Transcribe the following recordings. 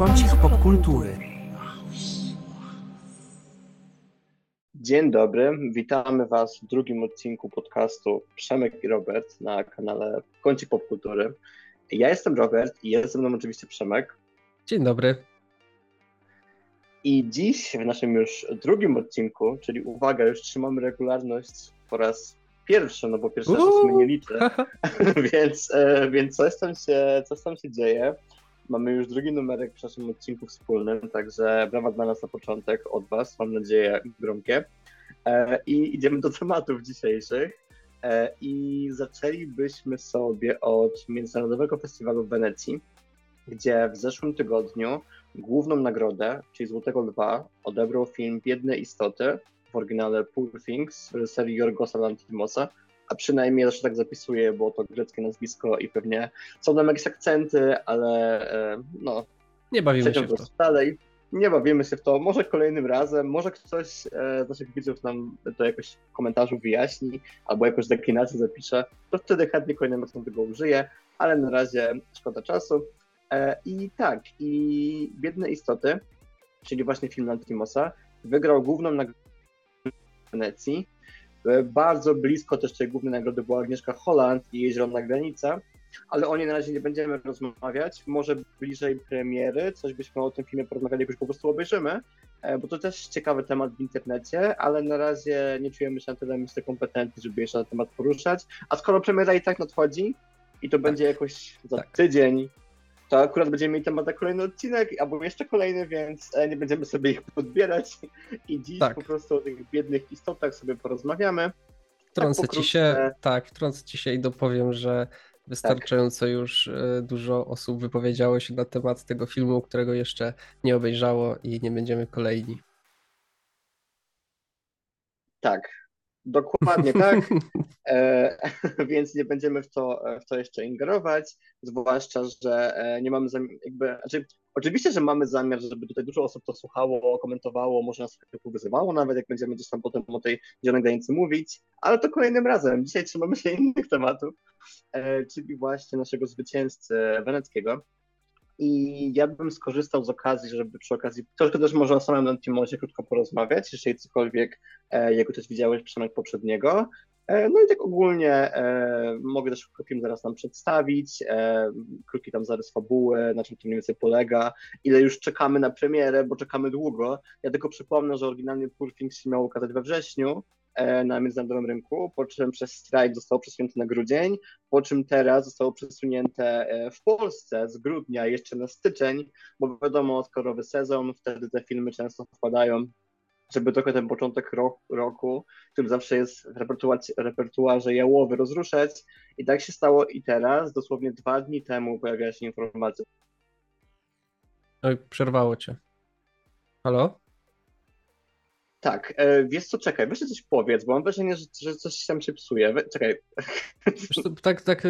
Kącik popkultury. Dzień dobry, witamy Was w drugim odcinku podcastu Przemek i Robert na kanale Kącik Popkultury. Ja jestem Robert i jest ze mną oczywiście Przemek. Dzień dobry. I dziś w naszym już drugim odcinku, czyli uwaga, już trzymamy regularność po raz pierwszy, no bo pierwszy raz mnie nie liczę, więc, e, więc coś, tam się, coś tam się dzieje. Mamy już drugi numerek w naszym odcinku wspólnym, także brawa dla nas na początek od Was, mam nadzieję gromkie. E, I idziemy do tematów dzisiejszych. E, I zaczęlibyśmy sobie od Międzynarodowego Festiwalu w Wenecji, gdzie w zeszłym tygodniu główną nagrodę, czyli Złotego Lwa, odebrał film Biedne Istoty w oryginale Poor Things w reżyserii Jorgosa Lantimosa, a przynajmniej zawsze tak zapisuję, bo to greckie nazwisko i pewnie są tam jakieś akcenty, ale e, no... Nie bawimy się w to. Dalej. Nie bawimy się w to. Może kolejnym razem, może ktoś e, z naszych widzów nam to jakoś w komentarzu wyjaśni, albo jakąś deklinację zapisze, to wtedy chętnie kolejnym razem tego użyję, ale na razie szkoda czasu. E, I tak, i Biedne Istoty, czyli właśnie film Lantimosa, wygrał główną nagrodę w Wenecji. E, bardzo blisko też tej głównej nagrody była Agnieszka Holland i jej Zielona Granica, ale o niej na razie nie będziemy rozmawiać. Może bliżej premiery, coś byśmy o tym filmie porozmawiali, jakoś po prostu obejrzymy, e, bo to też ciekawy temat w internecie, ale na razie nie czujemy się na tyle myślę kompetentni, żeby jeszcze na temat poruszać. A skoro premiera i tak nadchodzi i to tak. będzie jakoś za tak. tydzień, to akurat będziemy mieli temat na kolejny odcinek, albo jeszcze kolejny, więc e, nie będziemy sobie ich podbierać. I dziś tak. po prostu o tych biednych istotach sobie porozmawiamy. Wtrącę tak ci się, tak, wtrącę ci się i dopowiem, że wystarczająco tak. już e, dużo osób wypowiedziało się na temat tego filmu, którego jeszcze nie obejrzało i nie będziemy kolejni. Tak, Dokładnie tak, e, więc nie będziemy w to, w to jeszcze ingerować, zwłaszcza, że e, nie mamy zamiaru, jakby, znaczy, oczywiście, że mamy zamiar, żeby tutaj dużo osób to słuchało, komentowało, może nas wyzywało nawet, jak będziemy gdzieś tam potem o tej zielonej granicy mówić, ale to kolejnym razem. Dzisiaj trzymamy się innych tematów, e, czyli właśnie naszego zwycięzcy weneckiego, i ja bym skorzystał z okazji, żeby przy okazji troszkę też może o samym Antimosie krótko porozmawiać, jeżeli cokolwiek, e, jego też widziałeś przynajmniej poprzedniego. E, no i tak ogólnie e, mogę też film zaraz nam przedstawić, e, krótki tam zarys fabuły, na czym to mniej więcej polega, ile już czekamy na premierę, bo czekamy długo. Ja tylko przypomnę, że oryginalnie Poor Things się miał ukazać we wrześniu, na międzynarodowym rynku, po czym przez strajk zostało przesunięte na grudzień, po czym teraz zostało przesunięte e, w Polsce z grudnia jeszcze na styczeń, bo wiadomo, Oscarowy sezon, wtedy te filmy często wpadają, żeby trochę ten początek roku, roku który zawsze jest w repertuarze, repertuarze jałowy, rozruszać. I tak się stało i teraz, dosłownie dwa dni temu pojawiła się informacja. Oj, przerwało cię. Halo? Tak, e, wiesz co, czekaj, weź coś powiedz, bo mam wrażenie, że, że coś tam się psuje. Czekaj. tak, tak, e,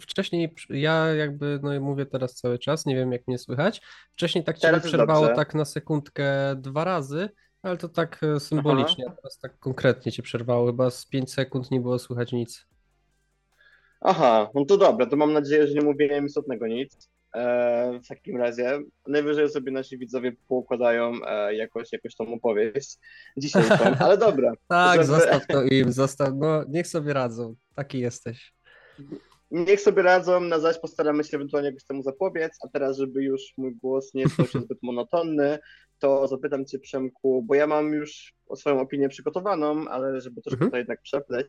wcześniej ja jakby, no mówię teraz cały czas, nie wiem jak mnie słychać. Wcześniej tak cię przerwało tak na sekundkę dwa razy, ale to tak e, symbolicznie, Aha. teraz tak konkretnie cię przerwało, chyba z 5 sekund nie było słychać nic. Aha, no to dobra, to mam nadzieję, że nie mówiłem istotnego nic. E, w takim razie najwyżej sobie nasi widzowie poukładają e, jakoś, jakoś tą opowieść dzisiaj, ale dobra. tak, żeby... zostaw to im, zostaw, no niech sobie radzą, taki jesteś. Niech sobie radzą, na zaś postaramy się ewentualnie jakoś temu zapobiec, a teraz, żeby już mój głos nie stał się zbyt monotonny, to zapytam Cię Przemku, bo ja mam już swoją opinię przygotowaną, ale żeby troszkę mhm. to jednak przepleść,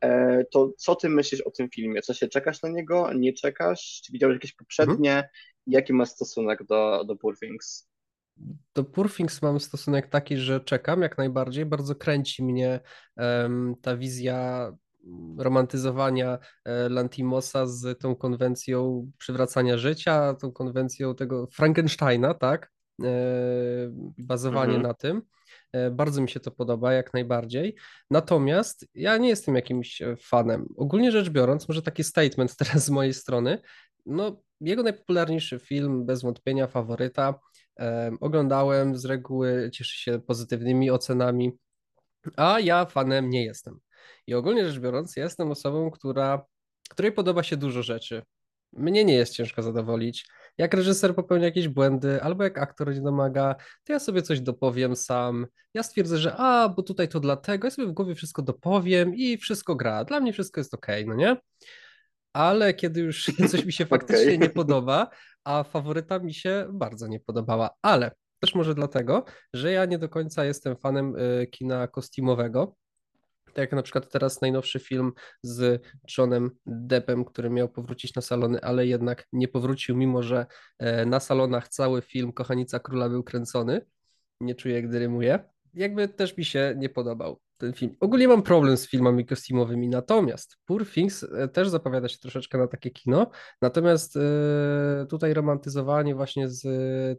e, to co Ty myślisz o tym filmie? Co się czekasz na niego? Nie czekasz? Czy widziałeś jakieś poprzednie? Mhm. Jaki masz stosunek do, do Poor Things? Do Poor Things mam stosunek taki, że czekam jak najbardziej. Bardzo kręci mnie um, ta wizja romantyzowania e, Lantimosa z tą konwencją przywracania życia, tą konwencją tego Frankensteina, tak? E, bazowanie mhm. na tym. E, bardzo mi się to podoba, jak najbardziej. Natomiast ja nie jestem jakimś fanem. Ogólnie rzecz biorąc, może taki statement teraz z mojej strony. No, jego najpopularniejszy film, bez wątpienia, faworyta. oglądałem, z reguły cieszy się pozytywnymi ocenami, a ja fanem nie jestem. I ogólnie rzecz biorąc, ja jestem osobą, która, której podoba się dużo rzeczy. Mnie nie jest ciężko zadowolić. Jak reżyser popełnia jakieś błędy, albo jak aktor nie domaga, to ja sobie coś dopowiem sam. Ja stwierdzę, że a, bo tutaj to dlatego, ja sobie w głowie wszystko dopowiem i wszystko gra. Dla mnie wszystko jest okej, okay, no nie? Ale kiedy już coś mi się faktycznie okay. nie podoba, a faworyta mi się bardzo nie podobała, ale też może dlatego, że ja nie do końca jestem fanem y, kina kostiumowego. Tak jak na przykład teraz najnowszy film z Johnem Deppem, który miał powrócić na salony, ale jednak nie powrócił, mimo że e, na salonach cały film Kochanica Króla był kręcony. Nie czuję, gdy rymuję. Jakby też mi się nie podobał ten film. Ogólnie mam problem z filmami kostiumowymi, natomiast Poor Things e, też zapowiada się troszeczkę na takie kino, natomiast e, tutaj romantyzowanie właśnie z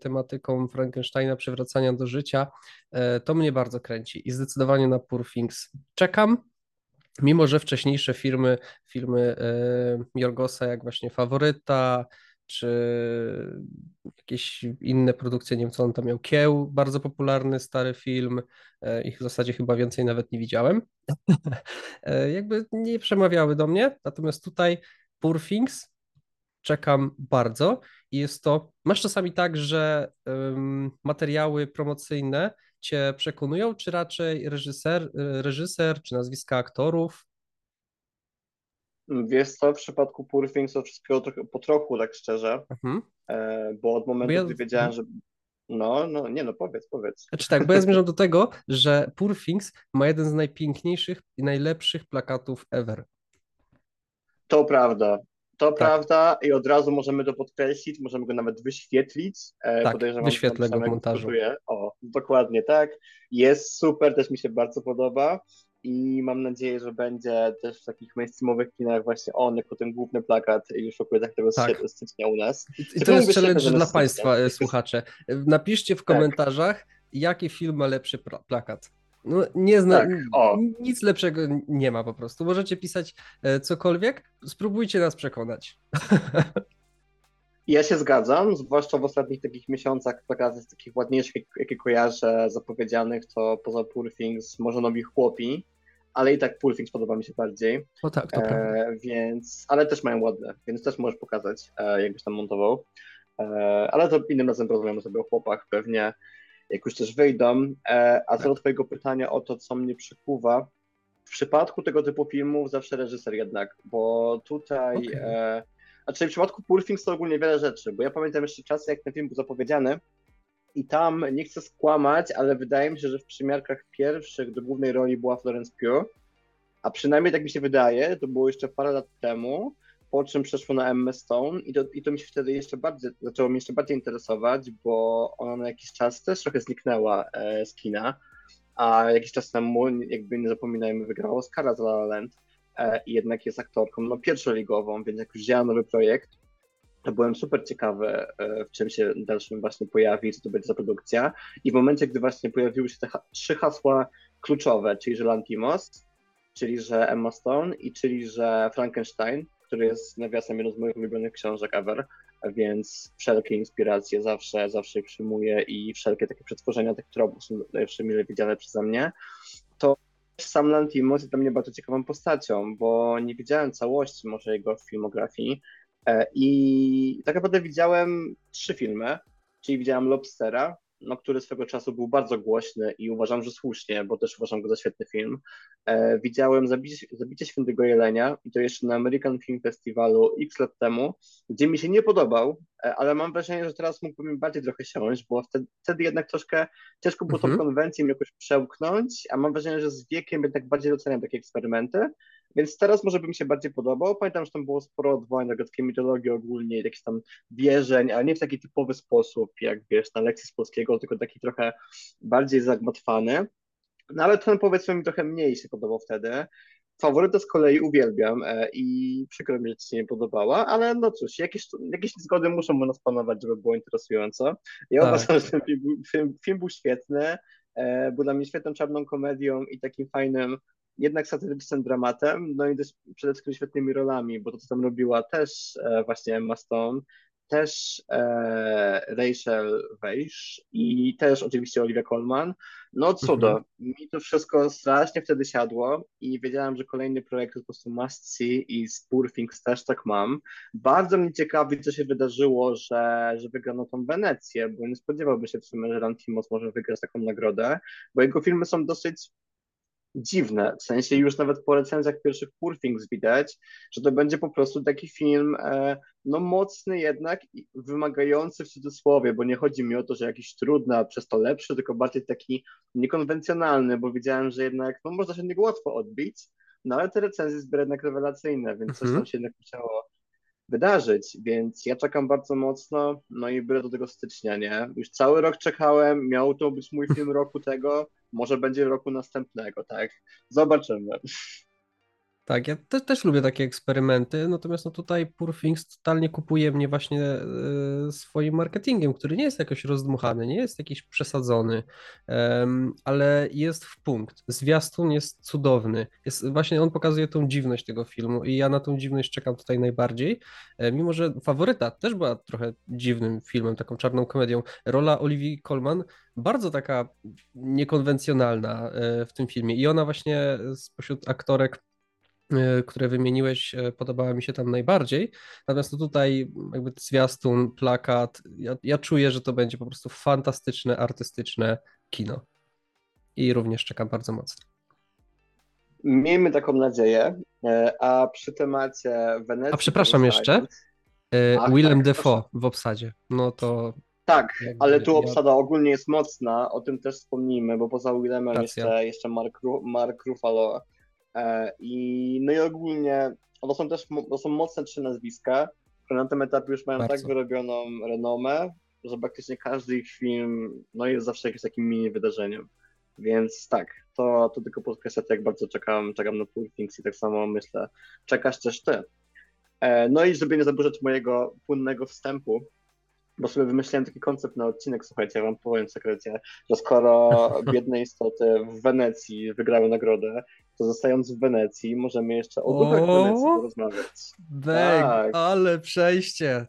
tematyką Frankensteina, przywracania do życia, e, to mnie bardzo kręci i zdecydowanie na Poor Things czekam, mimo że wcześniejsze filmy, filmy Jorgosa, jak właśnie Faworyta, czy jakieś inne produkcje, nie wiem co on tam miał, Kieł, bardzo popularny stary film, e, ich w zasadzie chyba więcej nawet nie widziałem, e, jakby nie przemawiały do mnie, natomiast tutaj Poor Things czekam bardzo. I jest to, masz czasami tak, że um, materiały promocyjne cię przekonują, czy raczej reżyser, reżyser czy nazwiska aktorów, Wiesz co, w przypadku Poor Things to wszystkiego trochę, po trochu, tak szczerze, mhm. E, bo od momentu, ja... gdy wiedziałem, że no, no, nie no, powiedz, powiedz. Znaczy tak, bo ja zmierzam do tego, że Poor Things ma jeden z najpiękniejszych i najlepszych plakatów ever. To prawda, to tak. prawda i od razu możemy to podkreślić, możemy go nawet wyświetlić. E, tak, Podejrzewam, wyświetlę go w montażu. O, dokładnie tak. Jest super, też mi się bardzo podoba i mam nadzieję, że będzie też w takich mainstreamowych kinach właśnie on jako ten główny plakat już w okolicach tego tak. stycznia u nas. I to jest challenge dla Państwa, e, słuchacze. Napiszcie w tak. komentarzach, tak. jaki film ma lepszy plakat. No, nie zna, tak, nic lepszego nie ma po prostu. Możecie pisać e, cokolwiek, spróbujcie nas przekonać. Ja się zgadzam, zwłaszcza w ostatnich takich miesiącach plakaty z takich ładniejszych, jakie kojarzę, zapowiedzianych, to poza Poor Things może nowi chłopi, ale i tak Poor Things podoba mi się bardziej. O tak, to e, Więc, ale też mają ładne, więc też możesz pokazać, e, jakbyś tam montował. E, ale to innym razem porozmawiamy sobie o chłopach pewnie, jak już też wyjdą. E, a co tak. do twojego pytania o to, co mnie przykuwa, w przypadku tego typu filmów zawsze reżyser jednak, bo tutaj... Okay. Znaczy w przypadku Poor to ogólnie wiele rzeczy, bo ja pamiętam jeszcze czasy, jak ten film był zapowiedziany i tam, nie chcę skłamać, ale wydaje mi się, że w przymiarkach pierwszych do głównej roli była Florence Pugh, a przynajmniej tak mi się wydaje, to było jeszcze parę lat temu, po czym przeszło na Emma Stone i to, i to mi się wtedy jeszcze bardziej, zaczęło mnie jeszcze bardziej interesować, bo ona na jakiś czas też trochę zniknęła e, z kina, a jakiś czas temu, jakby nie zapominajmy, wygrała Oscara za La La Land. E, i jednak jest aktorką no, pierwszoligową, więc jak już wzięła nowy projekt, to byłem super ciekawy, e, w czym się dalszym właśnie pojawi, co to będzie za produkcja. I w momencie, gdy właśnie pojawiły się te ha trzy hasła kluczowe, czyli że Lantimos, czyli że Emma Stone i czyli że Frankenstein, który jest nawiasem jedną z moich ulubionych książek ever, więc wszelkie inspiracje zawsze, zawsze przyjmuję i wszelkie takie przetworzenia tych tropów są najlepsze mile widziane przeze mnie, sam Lantimos jest dla mnie bardzo ciekawą postacią, bo nie widziałem całości może jego filmografii e, i tak naprawdę widziałem trzy filmy, czyli widziałem Lobstera, no, który swego czasu był bardzo głośny i uważam, że słusznie, bo też uważam go za świetny film. E, widziałem Zabicie, Zabicie Świętego Jelenia i to jeszcze na American Film Festivalu x lat temu, gdzie mi się nie podobał, e, ale mam wrażenie, że teraz mógłbym bardziej trochę siąść, bo wtedy, wtedy jednak troszkę ciężko było mhm. tą konwencję jakoś przełknąć, a mam wrażenie, że z wiekiem jednak bardziej doceniam takie eksperymenty. Więc teraz może by mi się bardziej podobał. Pamiętam, że tam było sporo odwołań do greckiej mitologii ogólnie, jakichś tam wierzeń, ale nie w taki typowy sposób, jak wiesz, na lekcji z polskiego, tylko taki trochę bardziej zagmatwany. No ale ten powiedzmy mi trochę mniej się podobał wtedy. Faworytę z kolei uwielbiam e, i przykro mi, że ci się nie podobała, ale no cóż, jakieś, jakieś zgody muszą u nas panować, żeby było interesująco. Ja tak. uważam, że ten film, film, film był świetny, e, był dla mnie świetną czarną komedią i takim fajnym jednak satyrycznym dramatem, no i też przede wszystkim świetnymi rolami, bo to, co tam robiła też e, właśnie Emma Stone, też e, Rachel Weisz i też oczywiście Olivia Colman. No cudo, mhm. mi to wszystko strasznie wtedy siadło i wiedziałem, że kolejny projekt to po prostu must see i z Poor Things też tak mam. Bardzo mnie ciekawi, co się wydarzyło, że, że wygrano tą Wenecję, bo nie spodziewałby się w sumie, że Lantimos może wygrać taką nagrodę, bo jego filmy są dosyć dziwne. W sensie już nawet po recenzjach pierwszych Poor Things widać, że to będzie po prostu taki film e, no mocny jednak i wymagający w cudzysłowie, bo nie chodzi mi o to, że jakiś trudny, a przez to lepszy, tylko bardziej taki niekonwencjonalny, bo widziałem, że jednak no można się niego łatwo odbić, no ale te recenzje zbiera jednak rewelacyjne, więc coś mhm. tam się jednak musiało wydarzyć, więc ja czekam bardzo mocno, no i biorę do tego stycznia, nie? Już cały rok czekałem, miał to być mój film roku tego, może będzie roku następnego, tak? Zobaczymy. Tak, ja te, też lubię takie eksperymenty, natomiast no tutaj Poor Things totalnie kupuje mnie właśnie e, swoim marketingiem, który nie jest jakoś rozdmuchany, nie jest jakiś przesadzony, ale jest w punkt. Zwiastun jest cudowny. Jest, właśnie on pokazuje tą dziwność tego filmu i ja na tą dziwność czekam tutaj najbardziej, e, mimo że Faworyta też była trochę dziwnym filmem, taką czarną komedią. Rola Olivii Colman bardzo taka niekonwencjonalna e, w tym filmie i ona właśnie spośród aktorek E, które wymieniłeś, e, podobała mi się tam najbardziej. Natomiast no tutaj jakby zwiastun, plakat, ja, ja czuję, że to będzie po prostu fantastyczne, artystyczne kino. I również czekam bardzo mocno. Miejmy taką nadzieję. E, a przy temacie Wenecji. A przepraszam jeszcze. Ach, Willem tak, Defoe w obsadzie. No to. Tak, ale tu obsada ogólnie jest mocna, o tym też wspomnijmy, bo poza Willemem jeszcze, jeszcze Mark, Mark Ruffalo E, I, no i ogólnie to są też to są mocne trzy nazwiska, które na tym etapie już mają tak Bardzo. tak wyrobioną renomę, że praktycznie każdy ich film no jest zawsze jakimś takim mini wydarzeniem. Więc tak, to, to tylko podkreślać, jak bardzo czekam, czekam na Poor Things i tak samo myślę, czekasz też ty. E, no i żeby nie zaburzać mojego płynnego wstępu, bo sobie wymyśliłem taki koncept na odcinek, słuchajcie, ja wam powiem w sekrecie, że skoro biedne istoty w Wenecji wygrały nagrodę, to zostając w Wenecji, możemy jeszcze o duchach o, Wenecji porozmawiać. Bang, tak. ale przejście.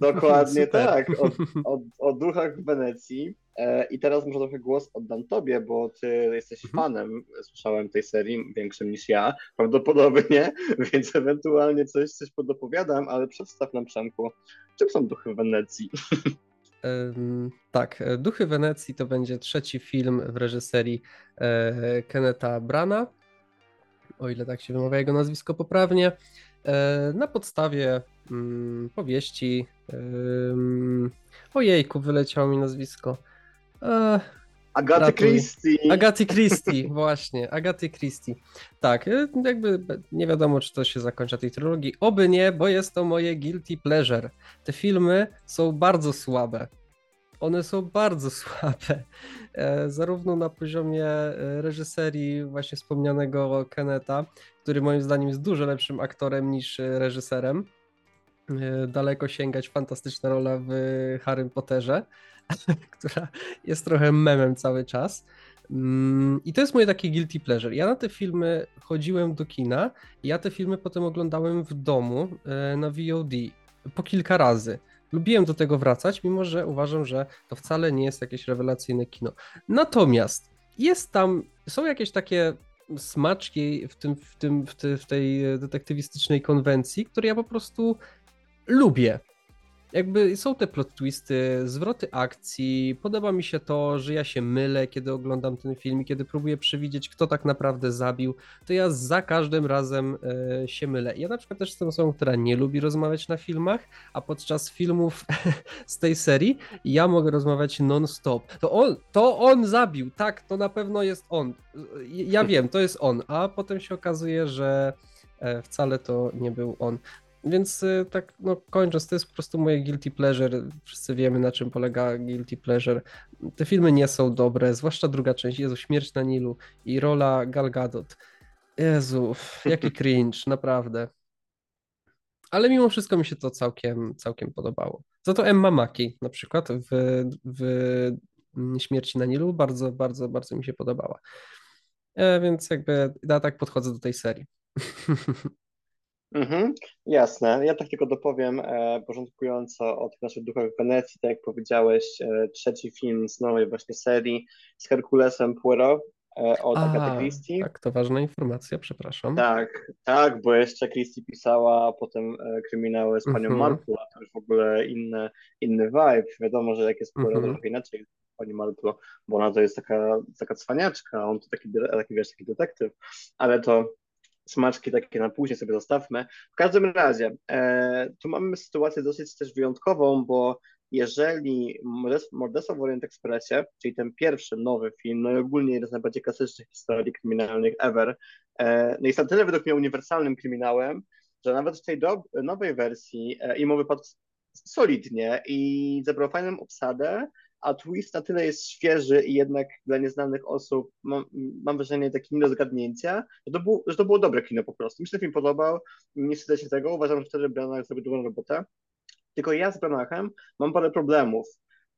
Dokładnie tak, o, o, o, duchach w Wenecji. E, I teraz może trochę głos oddam tobie, bo ty jesteś mhm. fanem, słyszałem tej serii, większym niż ja, prawdopodobnie, więc ewentualnie coś, coś podopowiadam, ale przedstaw nam Przemku, czym są duchy w Wenecji? tak, Duchy Wenecji to będzie trzeci film w reżyserii e, Kenneta Brana o ile tak się wymawia jego nazwisko poprawnie, e, na podstawie mm, powieści. Ojejku, wyleciało mi nazwisko. E, Agaty Christie. Agaty Christie, właśnie, Agaty Christie. Tak, e, jakby nie wiadomo, czy to się zakończy tej trylogii. Oby nie, bo jest to moje guilty pleasure. Te filmy są bardzo słabe one są bardzo słabe. E, zarówno na poziomie e, reżyserii właśnie wspomnianego Keneta, który moim zdaniem jest dużo lepszym aktorem niż e, reżyserem. Daleko sięgać fantastyczna rola w Harrym Potterze, która jest trochę memem cały czas. Mm, I to jest moje takie guilty pleasure. Ja na te filmy chodziłem do kina, ja te filmy potem oglądałem w domu na VOD po kilka razy. Lubiłem do tego wracać, mimo że uważam, że to wcale nie jest jakieś rewelacyjne kino. Natomiast jest tam, są jakieś takie smaczki w, tym, w, tym, w, te, w tej detektywistycznej konwencji, które ja po prostu lubię jakby są te plot twisty, zwroty akcji. Podoba mi się to, że ja się mylę, kiedy oglądam ten film i kiedy próbuję przewidzieć, kto tak naprawdę zabił, to ja za każdym razem e, się mylę. Ja na przykład też jestem osobą, która nie lubi rozmawiać na filmach, a podczas filmów z tej serii ja mogę rozmawiać non-stop. To on, to on zabił, tak, to na pewno jest on. Ja wiem, to jest on, a potem się okazuje, że e, wcale to nie był on. Więc y, tak, no kończąc, to jest po prostu moje guilty pleasure. Wszyscy wiemy, na czym polega guilty pleasure. Te filmy nie są dobre, zwłaszcza druga część, Jezu, Śmierć na Nilu i rola Gal Gadot. Jezu, jaki cringe, naprawdę. Ale mimo wszystko mi się to całkiem, całkiem podobało. Za to Emma Maki na przykład w, w Śmierci na Nilu bardzo, bardzo, bardzo mi się podobała. E, więc jakby ja tak podchodzę do tej serii. Mhm, jasne. Ja tak tylko dopowiem e, porządkująco o tych naszych duchach w Wenecji, tak jak powiedziałeś, e, trzeci film z nowej właśnie serii z Herkulesem Poirot e, od Agaty Christie. Tak, to ważna informacja, przepraszam. Tak, tak, bo jeszcze Christie pisała potem e, kryminały z panią mhm. Marple, a to już w ogóle inny, inny vibe. Wiadomo, że jak jest Poirot, mhm. trochę inaczej pani Marple, bo ona to jest taka, taka cwaniaczka, on to taki, taki, wiesz, taki detektyw, ale to smaczki takie na później sobie zostawmy. W każdym razie, e, tu mamy sytuację dosyć też wyjątkową, bo jeżeli Morderstwo w Orient Expressie, czyli ten pierwszy nowy film, no i ogólnie jeden z najbardziej klasycznych historii kryminalnych ever, e, no jest na tyle według mnie uniwersalnym kryminałem, że nawet w tej do, nowej wersji e, im wypadł solidnie i zebrał fajną obsadę, a twist na tyle jest świeży i jednak dla nieznanych osób mam, mam wrażenie takie nie do że to, było, że to było dobre kino po prostu. Mi się ten film podobał, nie wstydzę się tego, uważam, że Branagh zrobił dobrą robotę. Tylko ja z Branaghem mam parę problemów.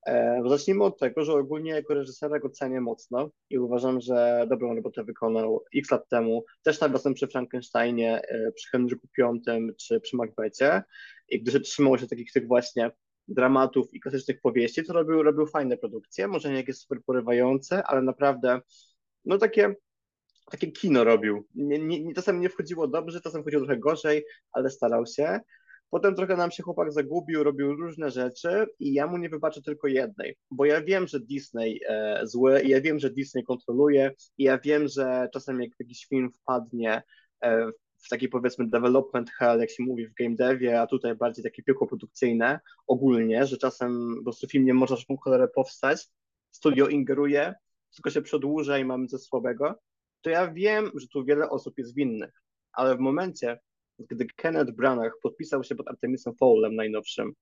E, zacznijmy od tego, że ogólnie jako reżysera go cenię mocno i uważam, że dobrą robotę wykonał x lat temu, też na własnym przy Frankensteinie, e, przy Henryku V czy przy Macbethie i gdy się trzymało się takich tych właśnie dramatów i klasycznych powieści, to robił, robił fajne produkcje, może nie jakieś super porywające, ale naprawdę no takie, takie kino robił. Nie, nie, czasem nie wchodziło dobrze, czasem wchodziło trochę gorzej, ale starał się. Potem trochę nam się chłopak zagubił, robił różne rzeczy i ja mu nie wybaczę tylko jednej, bo ja wiem, że Disney e, zły, ja wiem, że Disney kontroluje i ja wiem, że czasem jak jakiś film wpadnie e, w taki powiedzmy development hell, jak się mówi w game devie, a tutaj bardziej takie piekło produkcyjne ogólnie, że czasem po prostu film nie może w cholerę powstać, studio ingeruje, wszystko się przedłuża i mamy coś słabego, to ja wiem, że tu wiele osób jest winnych, ale w momencie, gdy Kenneth Branagh podpisał się pod Artemisem Fowlem najnowszym,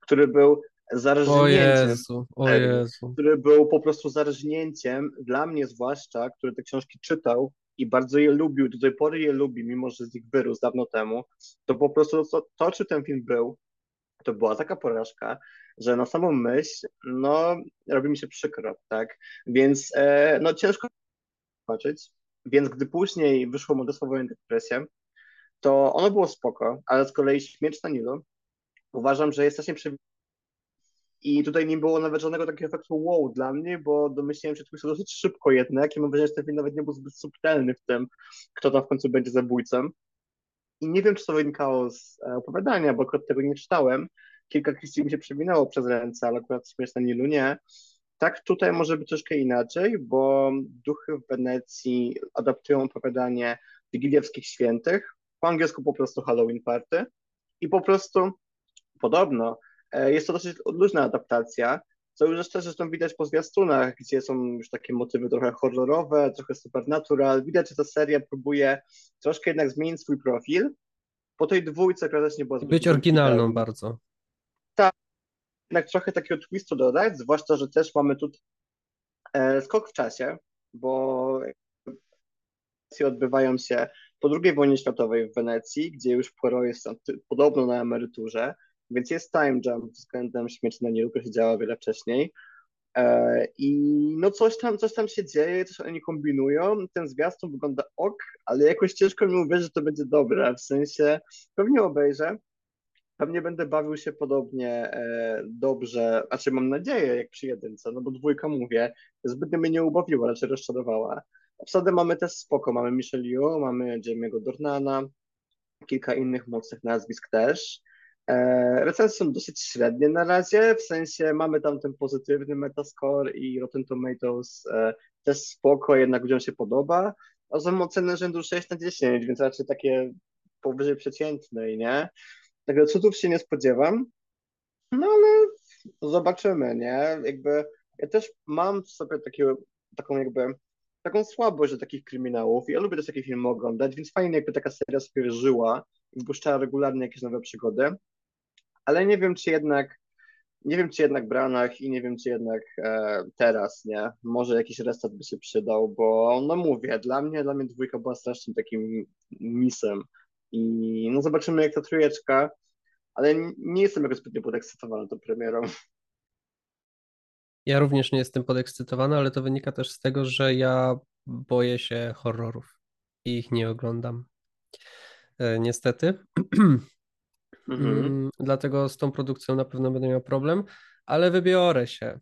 który był zarżnięciem, o Jezu, o Jezu. który był po prostu zarżnięciem, dla mnie zwłaszcza, który te książki czytał, i bardzo je lubił, do tej pory je lubi, mimo że z nich wyrósł dawno temu, to po prostu to, to czy ten film był, to była taka porażka, że na samą myśl, no, robi mi się przykro, tak? Więc, e, no, ciężko zobaczyć. Więc gdy później wyszło Modestwo Wojen Depresję, to ono było spoko, ale z kolei Śmierć na Nilu uważam, że jest strasznie i tutaj nie było nawet żadnego takiego efektu wow dla mnie, bo domyśliłem się twist dosyć szybko jednak i mam wrażenie, że ten film nawet nie był zbyt subtelny w tym, kto tam w końcu będzie zabójcą. I nie wiem, czy to wynikało z e, opowiadania, bo akurat tego nie czytałem. Kilka kwestii mi się przewinęło przez ręce, ale akurat śmierć na Nilu nie. Tak, tutaj może być troszkę inaczej, bo duchy w Wenecji adaptują opowiadanie Wigiliewskich Świętych, po angielsku po prostu Halloween Party i po prostu podobno jest to dosyć luźna adaptacja, co już też zresztą widać po zwiastunach, gdzie są już takie motywy trochę horrorowe, trochę supernatural. Widać, że ta seria próbuje troszkę jednak zmienić swój profil. Po tej dwójce, która też nie była zbyt Być oryginalną bardzo. Tak, jednak trochę takiego twistu dodać, zwłaszcza, że też mamy tu e, skok w czasie, bo odbywają się po II wojnie światowej w Wenecji, gdzie już Poirot jest podobno na emeryturze, więc jest time jump względem śmierci na Nilu, która się działa wiele wcześniej. E, I no coś tam, coś tam się dzieje, coś oni kombinują. Ten zwiastun wygląda ok, ale jakoś ciężko mi uwierzyć, że to będzie dobre. W sensie pewnie obejrzę, pewnie będę bawił się podobnie e, dobrze, a czy mam nadzieję, jak przy jedynce, no bo dwójka mówię, zbytnio mnie nie ubawiła, raczej rozczarowała. Obsadę mamy też spoko, mamy Michelle Yeoh, mamy Jamie'ego Dornana, kilka innych mocnych nazwisk też. E, recenzje są dosyć średnie na razie, w sensie mamy tam ten pozytywny Metascore i Rotten Tomatoes e, też spoko, jednak ludziom się podoba, a są oceny rzędu 6 na 10, więc raczej takie powyżej przeciętnej, nie? Także cudów się nie spodziewam, no ale zobaczymy, nie? Jakby ja też mam sobie takiego, taką jakby taką słabość do takich kryminałów i ja lubię też takie filmy oglądać, więc fajnie jakby taka seria sobie żyła i wpuszczała regularnie jakieś nowe przygody ale nie wiem, czy jednak nie wiem, czy jednak Branach i nie wiem, czy jednak e, teraz, nie? Może jakiś restart by się przydał, bo no mówię, dla mnie, dla mnie dwójka była strasznym takim misem i no zobaczymy jak ta trójeczka, ale nie jestem jakoś zbytnio podekscytowany tą premierą. Ja również nie jestem podekscytowany, ale to wynika też z tego, że ja boję się horrorów i ich nie oglądam. niestety. Mhm. Mm, dlatego z tą produkcją na pewno będę miał problem, ale wybiorę się.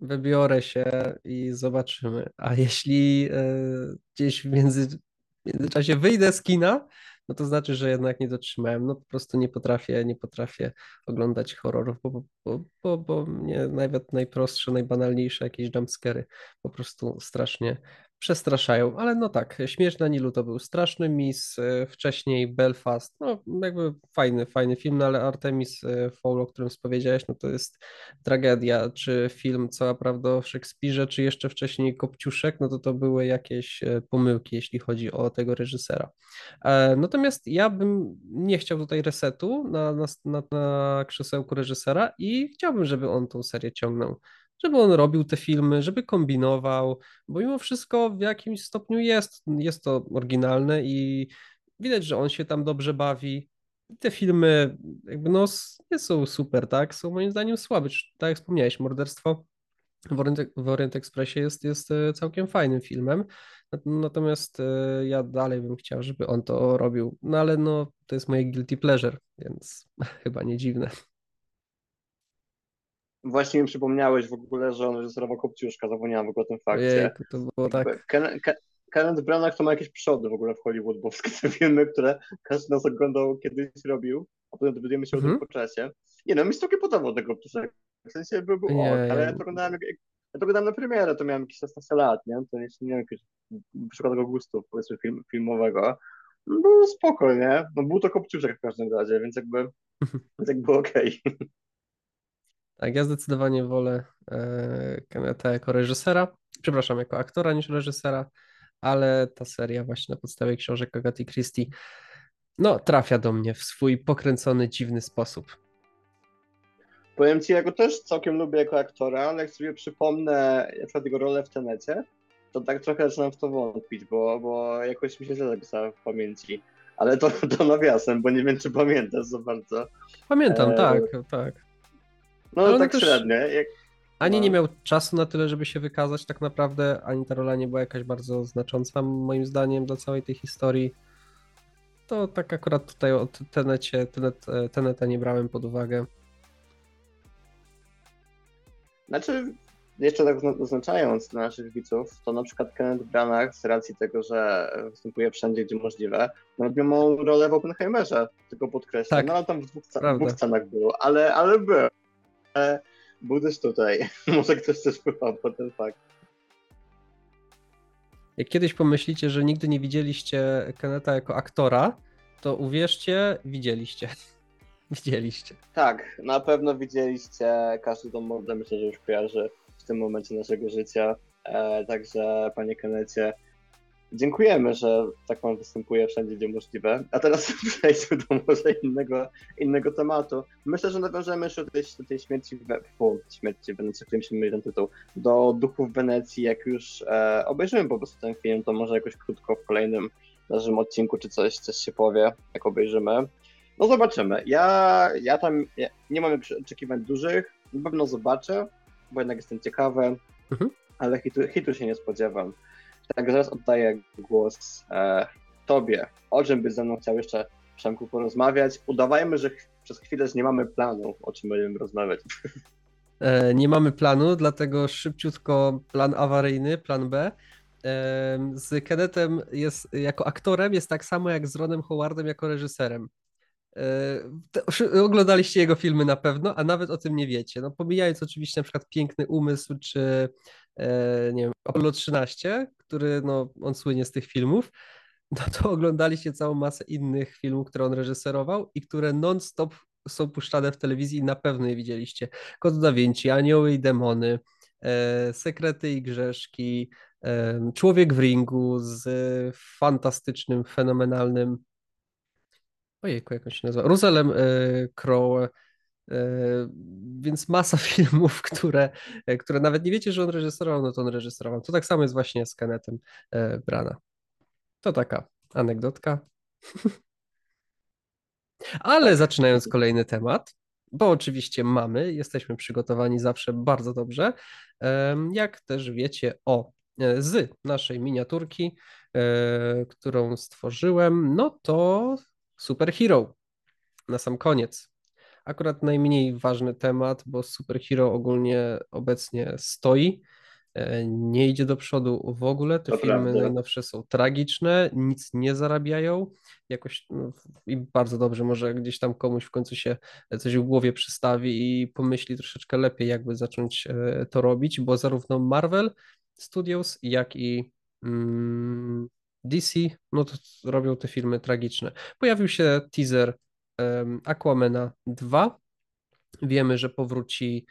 Wybiorę się i zobaczymy. A jeśli gdzieś w, między, w międzyczasie wyjdę z kina, no to znaczy, że jednak nie dotrzymałem. No po prostu nie potrafię, nie potrafię oglądać horrorów, bo, bo, bo, bo mnie nawet najprostsze, najbanalniejsze jakieś jumpscary po prostu strasznie przestraszają, ale no tak, Śmierć na Nilu to był straszny mis, e, wcześniej Belfast, no jakby fajny, fajny film, no ale Artemis e, Fowl, o którym powiedziałeś, no to jest tragedia, czy film Cała Prawda o Szekspirze, czy jeszcze wcześniej Kopciuszek, no to to były jakieś e, pomyłki, jeśli chodzi o tego reżysera. Natomiast ja bym nie chciał tutaj resetu na, na, na, na krzesełku reżysera i chciałbym, żeby on tą serię ciągnął żeby on robił te filmy, żeby kombinował, bo mimo wszystko w jakimś stopniu jest, jest to oryginalne i widać, że on się tam dobrze bawi. Te filmy jakby no nie są super, tak? Są moim zdaniem słabe. Tak jak wspomniałeś, Morderstwo w Orient, w Orient Expressie jest, jest e, całkiem fajnym filmem. Natomiast e, ja dalej bym chciał, żeby on to robił. No ale no, to jest moje guilty pleasure, więc chyba nie dziwne. Właśnie mi przypomniałeś w ogóle, że on reżyserował Kopciuszka, zapomniałem w ogóle o tym fakcie. Jejku, to było tak. Ken, Ken, Kenneth Branagh to ma jakieś przody w ogóle w Hollywood, bo wszystkie te filmy, które każdy nas oglądał kiedyś robił, a potem dowiadujemy się mm -hmm. o tym po czasie. Nie no, mi się trochę podobał tego Kopciuszka. W sensie był, był ok, ale ja to oglądałem, jak, ja to oglądałem na premierę, to miałem jakieś 16 lat, nie? To nie, nie miałem jakiegoś przykładowego gustu, powiedzmy, film, filmowego. No, spoko, nie? No był to Kopciuszek w każdym razie, więc jakby, więc jakby okej. Okay. Tak, ja zdecydowanie wolę e, Keneta jako reżysera, przepraszam, jako aktora niż reżysera, ale ta seria właśnie na podstawie książek Agaty Christie no, trafia do mnie w swój pokręcony, dziwny sposób. Powiem ci, ja go też całkiem lubię jako aktora, ale jak sobie przypomnę na przykład jego rolę w Tenecie, to tak trochę zaczynam w to wątpić, bo, bo jakoś mi się źle zapisała w pamięci. Ale to, to nawiasem, bo nie wiem, czy pamiętasz za bardzo. Pamiętam, e... tak, tak. No Ale tak średnio. Jak... Ani no. nie miał czasu na tyle, żeby się wykazać tak naprawdę, ani ta rola nie była jakaś bardzo znacząca moim zdaniem dla całej tej historii. To tak akurat tutaj o Tenecie, Tenet, Teneta nie brałem pod uwagę. Znaczy, jeszcze tak zaznaczając dla naszych widzów, to na przykład Kenneth Branagh z racji tego, że występuje wszędzie, gdzie możliwe, robił małą rolę w Oppenheimerze, tylko podkreślam. Tak, no ale tam w dwóch, dwóch scenach było, ale, ale był też tutaj. Może ktoś też wpływał po ten fakt. Jak kiedyś pomyślicie, że nigdy nie widzieliście Keneta jako aktora, to uwierzcie, widzieliście. widzieliście. Tak, na pewno widzieliście. Każdy tą mordę myślę, że już kojarzy w tym momencie naszego życia. E, także, panie Kenecie, Dziękujemy, że tak pan występuje wszędzie, gdzie możliwe. A teraz przejdźmy do może innego, innego tematu. Myślę, że nawiążemy jeszcze do tej, do tej śmierci, w, po śmierci w Wenecji, którym się myli ten tytuł, do duchów Wenecji. Jak już e, obejrzymy po prostu ten film, to może jakoś krótko w kolejnym naszym odcinku czy coś, coś się powie, jak obejrzymy. No zobaczymy. Ja, ja tam ja nie mam oczekiwań dużych, na pewno zobaczę, bo jednak jestem ciekawy, mhm. ale hitu, hitu się nie spodziewam. Tak, zaraz oddaję głos e, Tobie. O czym byś ze mną chciał jeszcze, Przemku, porozmawiać? Udawajmy, że przez chwilę nie mamy planu, o czym będziemy rozmawiać. E, nie mamy planu, dlatego szybciutko plan awaryjny, plan B. E, z Kennethem jest, jako aktorem jest tak samo jak z Ronem Howardem jako reżyserem. E, oglądaliście jego filmy na pewno, a nawet o tym nie wiecie. No, pomijając oczywiście na przykład Piękny Umysł czy nie wiem, Apollo 13, który no, on słynie z tych filmów, no to oglądaliście całą masę innych filmów, które on reżyserował i które non-stop są puszczane w telewizji i na pewno je widzieliście. Kod da Vinci, Anioły i Demony, e, Sekrety i Grzeszki, Człowiek w ringu z fantastycznym, fenomenalnym ojejku, jak on się nazywa, Ruzelem e, Crowe, więc masa filmów, które, e, które nawet nie wiecie, że on reżyserował, no to on reżyserował. To tak samo jest właśnie z Kennethem e, Brana. To taka anegdotka. Ale zaczynając kolejny temat, bo oczywiście mamy, jesteśmy przygotowani zawsze bardzo dobrze. Jak też wiecie o z naszej miniaturki, którą stworzyłem, no to Superhero na sam koniec. Akurat najmniej ważny temat, bo superhero ogólnie obecnie stoi, e, nie idzie do przodu w ogóle. Te To filmy prawda. najnowsze są tragiczne, nic nie zarabiają. Jakoś no, i bardzo dobrze, może gdzieś tam komuś w końcu się coś w głowie przystawi i pomyśli troszeczkę lepiej, jakby zacząć e, to robić, bo zarówno Marvel Studios, jak i mm, DC, no to robią te filmy tragiczne. Pojawił się teaser Aquamena 2. Wiemy, że powróci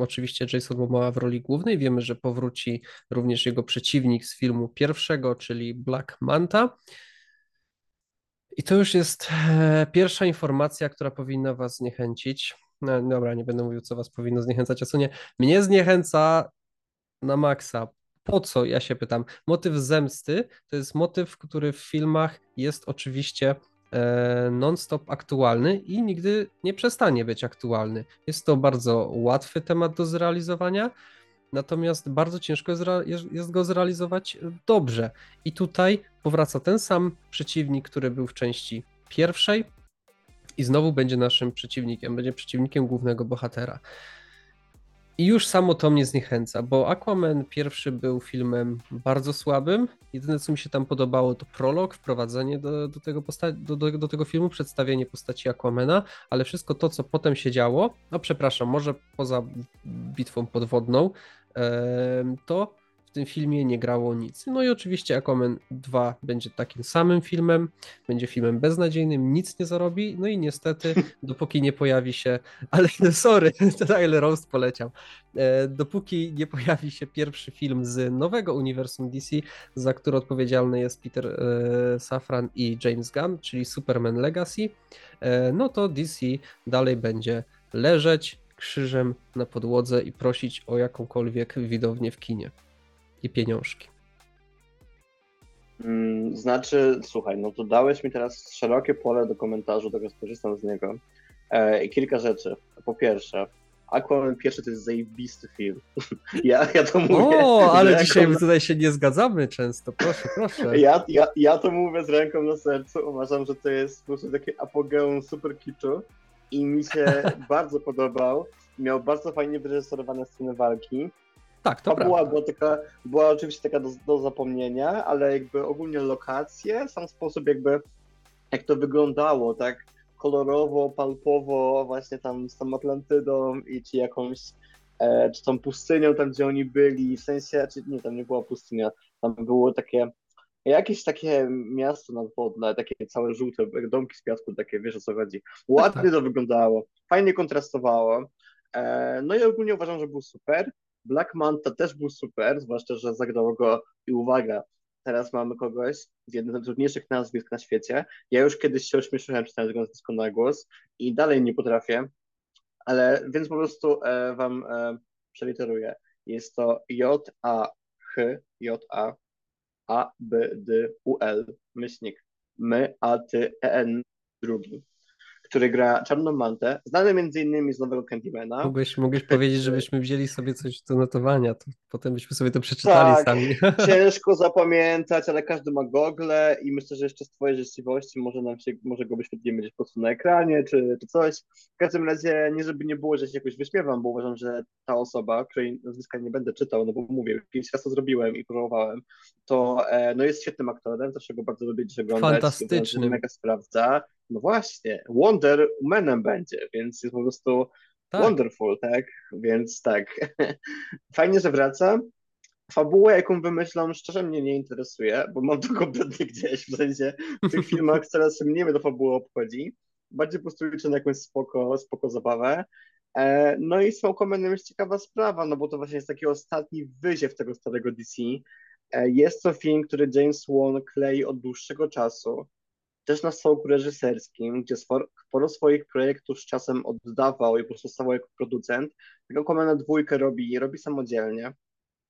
oczywiście Jason Momoa w roli głównej. Wiemy, że powróci również jego przeciwnik z filmu pierwszego, czyli Black Manta. I to już jest e, pierwsza informacja, która powinna Was zniechęcić. No, dobra, nie będę mówił, co Was powinno zniechęcać, a co nie. Mnie zniechęca na maksa. Po co? Ja się pytam. Motyw zemsty to jest motyw, który w filmach jest oczywiście non-stop aktualny i nigdy nie przestanie być aktualny. Jest to bardzo łatwy temat do zrealizowania, natomiast bardzo ciężko jest go zrealizować dobrze. I tutaj powraca ten sam przeciwnik, który był w części pierwszej i znowu będzie naszym przeciwnikiem, będzie przeciwnikiem głównego bohatera. I już samo to mnie zniechęca, bo Aquaman pierwszy był filmem bardzo słabym. Jedyne, co mi się tam podobało, to prolog, wprowadzenie do, do, tego, do, do, do tego filmu, przedstawienie postaci Aquamana, ale wszystko to, co potem się działo, no przepraszam, może poza bitwą podwodną, to w tym filmie nie grało nic. No i oczywiście Aquaman 2 będzie takim samym filmem, będzie filmem beznadziejnym, nic nie zarobi, no i niestety, dopóki nie pojawi się, ale sorry, Tyler Roast poleciał, E, dopóki nie pojawi się pierwszy film z nowego uniwersum DC, za który odpowiedzialny jest Peter e, Safran i James Gunn, czyli Superman Legacy, e, no to DC dalej będzie leżeć krzyżem na podłodze i prosić o jakąkolwiek widownię w kinie i pieniążki. Mm, Znaczy, słuchaj, no to dałeś mi teraz szerokie pole do komentarzu, tego skorzystam z niego. E, kilka rzeczy. Po pierwsze, Aquaman pierwszy to jest zajebisty film. Ja, ja to mówię. O, ale ręką dzisiaj tutaj się nie zgadzamy często, proszę, proszę. Ja, ja, ja to mówię z ręką na sercu. Uważam, że to jest po prostu takie apogeum super kiczu i mi się bardzo podobał. Miał bardzo fajnie wyreżyserowane sceny walki. Tak, to Fabuła prawda. była, taka, była oczywiście taka do, do zapomnienia, ale jakby ogólnie lokacje, sam sposób jakby jak to wyglądało, tak kolorowo, palpowo, właśnie tam z tą Atlantydą i czy jakąś, e, czy tą pustynią tam, gdzie oni byli, w sensie, czy nie, tam nie była pustynia, tam było takie, jakieś takie miasto nadwodne, takie całe żółte, domki z piasku, takie, wiesz o co chodzi. Ładnie tak. to wyglądało, fajnie kontrastowało, e, no i ogólnie uważam, że był super. Black Manta też był super, zwłaszcza, że zagrał go i uwaga, teraz mamy kogoś z jednym z najtrudniejszych nazwisk na świecie. Ja już kiedyś się ośmieszyłem czytając nazwisko na głos i dalej nie potrafię, ale więc po prostu e, wam e, przeliteruję. Jest to J-A-H, J-A, A-B-D-U-L, myślnik, my, a ty, E-N, drugi, który gra Czarną Mantę, znany między innymi z nowego Candymana. Mogłeś, mogłeś powiedzieć, żebyśmy wzięli sobie coś do notowania, to potem byśmy sobie to przeczytali Tak. sami. Ciężko zapamiętać, ale każdy ma gogle i myślę, że jeszcze z twojej życzliwości może nam się, może go wyświetlimy gdzieś po prostu na ekranie, czy, czy coś. W każdym razie, nie żeby nie było, że się jakoś wyśmiewam, bo uważam, że ta osoba, której nazwiska nie będę czytał, no bo mówię, pięć razy to zrobiłem i próbowałem, to e, no jest świetnym aktorem, zawsze go bardzo lubię dziś oglądać. Fantastycznym. Mega sprawdza. No właśnie, Wonder Womanem będzie, więc jest po prostu Tak, Wonderful, tak? Więc tak. Fajnie, że wraca. Fabuła, jaką wymyślam, szczerze mnie nie interesuje, bo mam to kompletnie gdzieś, w sensie w tych filmach coraz mniej mnie to fabuła obchodzi. Bardziej po prostu liczę na jakąś spoko, spoko zabawę. E, no i z Aquamanem jest ciekawa sprawa, no bo to właśnie jest taki ostatni wyziew tego starego DC. E, jest to film, który James Wan klei od dłuższego czasu też na stołku reżyserskim, gdzie sporo, swoich projektów z czasem oddawał i po prostu stał jako producent. Tego Aquamana dwójkę robi, robi samodzielnie.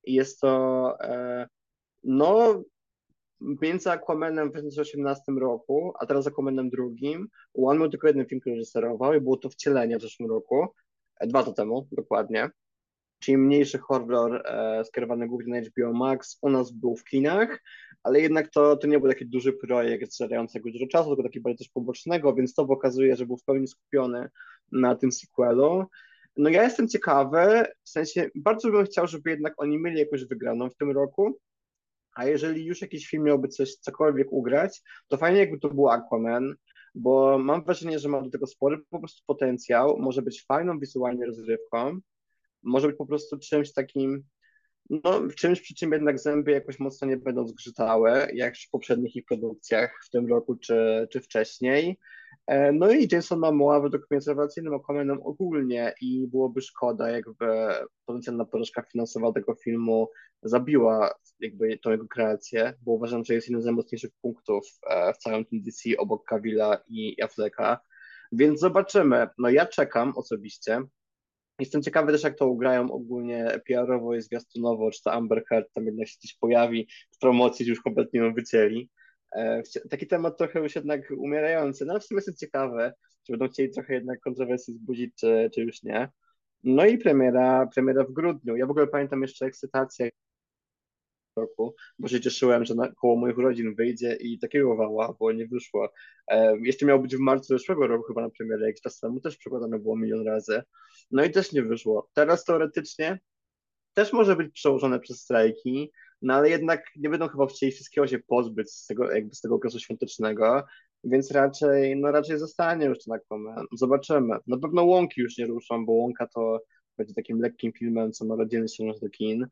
I jest to e, no między Aquamanem w 2018 roku, a teraz Aquamanem drugim. One miał tylko jeden film, reżyserował i było to Wcielenie w zeszłym roku, e, dwa lata temu dokładnie. Czyli mniejszy horror e, skierowany głównie na HBO Max, u nas był w kinach, ale jednak to, to nie był taki duży projekt zajmującego dużo czasu, tylko taki bardziej też pobocznego, więc to pokazuje, że był w pełni skupiony na tym sequelu. No ja jestem ciekawy, w sensie bardzo bym chciał, żeby jednak oni mieli jakąś wygraną w tym roku, a jeżeli już jakiś film miałby coś, cokolwiek ugrać, to fajnie jakby to był Aquaman, bo mam wrażenie, że ma do tego spory po prostu potencjał, może być fajną wizualnie rozrywką, może być po prostu czymś takim, no czymś przy czym jednak zęby jakoś mocno nie będą zgrzytały, jak w poprzednich ich produkcjach w tym roku czy, czy wcześniej. E, no i Jason Momoa według mnie jest rewelacyjnym Aquamanem ogólnie i byłoby szkoda, jakby potencjalna porażka finansowa tego filmu zabiła jakby tą jego kreację, bo uważam, że jest jednym z najmocniejszych punktów e, w całym tym DC obok Kavilla i Afflecka. Więc zobaczymy. No ja czekam osobiście. Jestem ciekawy też, jak to ugrają ogólnie PR-owo i zwiastunowo, czy to Amber Heard tam jednak się gdzieś pojawi w promocji, już kompletnie ją wycięli. E, taki temat trochę już jednak umierający, no ale w sumie jest ciekawe, czy będą chcieli trochę jednak kontrowersji zbudzić, czy, czy już nie. No i premiera, premiera w grudniu. Ja w ogóle pamiętam jeszcze ekscytację roku, bo się cieszyłem, że na, koło moich urodzin wyjdzie i takiego wała, bo nie wyszło. E, jeszcze miało być w marcu zeszłego roku chyba na premierę, jak czas temu też przekładane było milion razy. No i też nie wyszło. Teraz teoretycznie też może być przełożone przez strajki, no ale jednak nie będą chyba chcieli wszystkiego się pozbyć z tego, jakby z tego okresu świątecznego, więc raczej, no raczej zostanie już ten Aquaman. Zobaczymy. Na pewno Łąki już nie ruszą, bo Łąka to będzie takim lekkim filmem, co ma rodzinny ściągnąć do kin.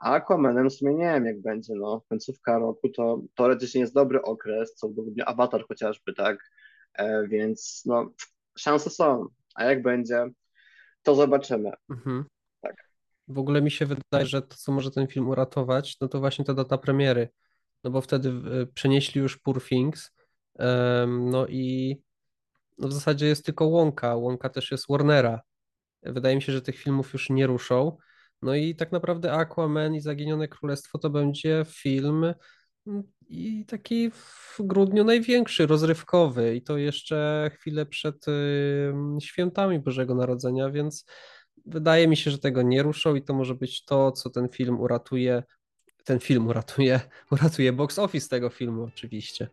A Aquamanem w sumie nie wiem, jak będzie, no. Końcówka roku to teoretycznie jest dobry okres, co grudniu Avatar chociażby, tak? E, więc no, szanse są. A jak będzie, to zobaczymy. Mhm. Tak. W ogóle mi się wydaje, że to, co może ten film uratować, no to właśnie ta data premiery. No bo wtedy e, przenieśli już Poor Things, no i no w zasadzie jest tylko Łąka. Łąka też jest Warnera. Wydaje mi się, że tych filmów już nie ruszą. No i tak naprawdę Aquaman i Zaginione Królestwo to będzie film mm, i taki w grudniu największy, rozrywkowy i to jeszcze chwilę przed świętami Bożego Narodzenia, więc wydaje mi się, że tego nie ruszą i to może być to, co ten film uratuje. Ten film uratuje, uratuje box office tego filmu oczywiście.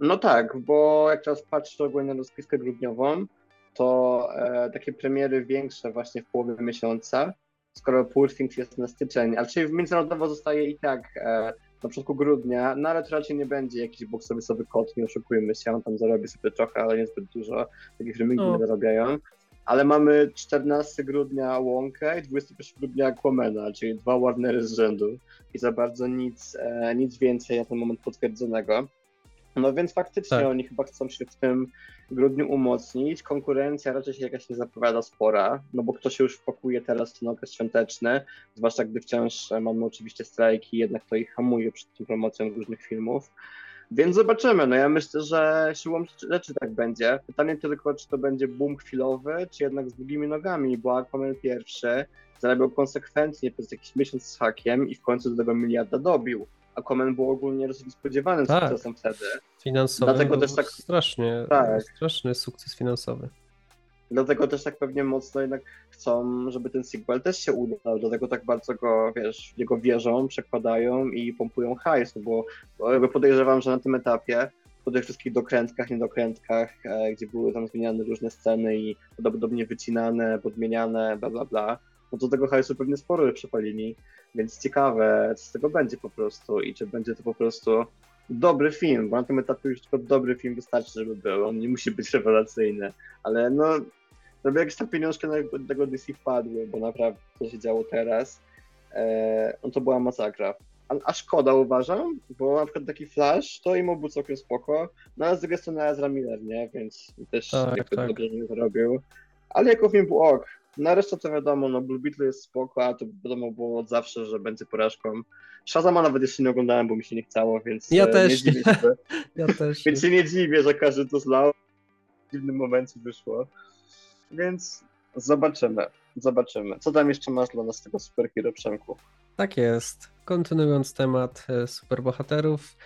No tak, bo jak teraz patrzę ogólnie na rozpiskę grudniową, to e, takie premiery większe właśnie w połowie miesiąca, skoro Poor Things jest na styczeń, ale czyli międzynarodowo zostaje i tak e, na początku grudnia, no ale to raczej nie będzie jakiś boxowy kot, nie oszukujmy się, on tam zarobi sobie trochę, ale niezbyt dużo, takich filmy no. nie zarabiają. Ale mamy 14 grudnia Łąkę i 21 grudnia Aquamana, czyli dwa Warnery z rzędu i za bardzo nic, e, nic więcej na ten moment potwierdzonego. No więc faktycznie tak. oni chyba chcą się w tym grudniu umocnić. Konkurencja raczej się jakaś nie zapowiada spora, no bo kto się już wpakuje teraz w ten okres świąteczny, zwłaszcza gdy wciąż mamy oczywiście strajki, jednak to ich hamuje przed tą promocją różnych filmów. Więc zobaczymy. No ja myślę, że siłą rzeczy tak będzie. Pytanie tylko, czy to będzie boom chwilowy, czy jednak z długimi nogami, bo Aquaman pierwszy zarabiał konsekwentnie przez jakiś miesiąc z hakiem i w końcu do tego miliarda dobił. Aquaman był ogólnie dosyć spodziewanym tak. sukcesem wtedy. Finansowy Dlatego też tak strasznie, tak. straszny sukces finansowy. Dlatego też tak pewnie mocno jednak chcą, żeby ten sequel też się udał, dlatego tak bardzo go, wiesz, w niego wierzą, przekładają i pompują hajs, bo, bo podejrzewam, że na tym etapie, po tych wszystkich dokrętkach, niedokrętkach, e, gdzie były tam zmieniane różne sceny i podobnie wycinane, podmieniane, bla bla bla, no to tego hajsu pewnie sporo przepalili, więc ciekawe, co z tego będzie po prostu i czy będzie to po prostu dobry film, bo na tym etapie już tylko dobry film wystarczy, żeby był, on nie musi być rewelacyjny, ale no, żeby jakieś tam pieniążki na tego DC wpadły, bo naprawdę to się działo teraz, e, no to była masakra. A, a, szkoda uważam, bo na przykład taki Flash to im był całkiem spoko, no ale z drugiej strony Ezra Miller, nie, więc też tak, jakby tak. dobrze nie zrobił, ale jako film był ok, na resztę to wiadomo, no Blue Beetle jest spoko, a to wiadomo było od zawsze, że będzie porażką. Shazama nawet jeszcze nie oglądałem, bo mi się nie chciało, więc ja e, też nie, dziwię się. ja też Więc się nie dziwię, że każdy to zlał. W dziwnym momencie wyszło. Więc zobaczymy, zobaczymy. Co tam jeszcze masz dla nas tego superhero Przemku? Tak jest. Kontynuując temat e, superbohaterów,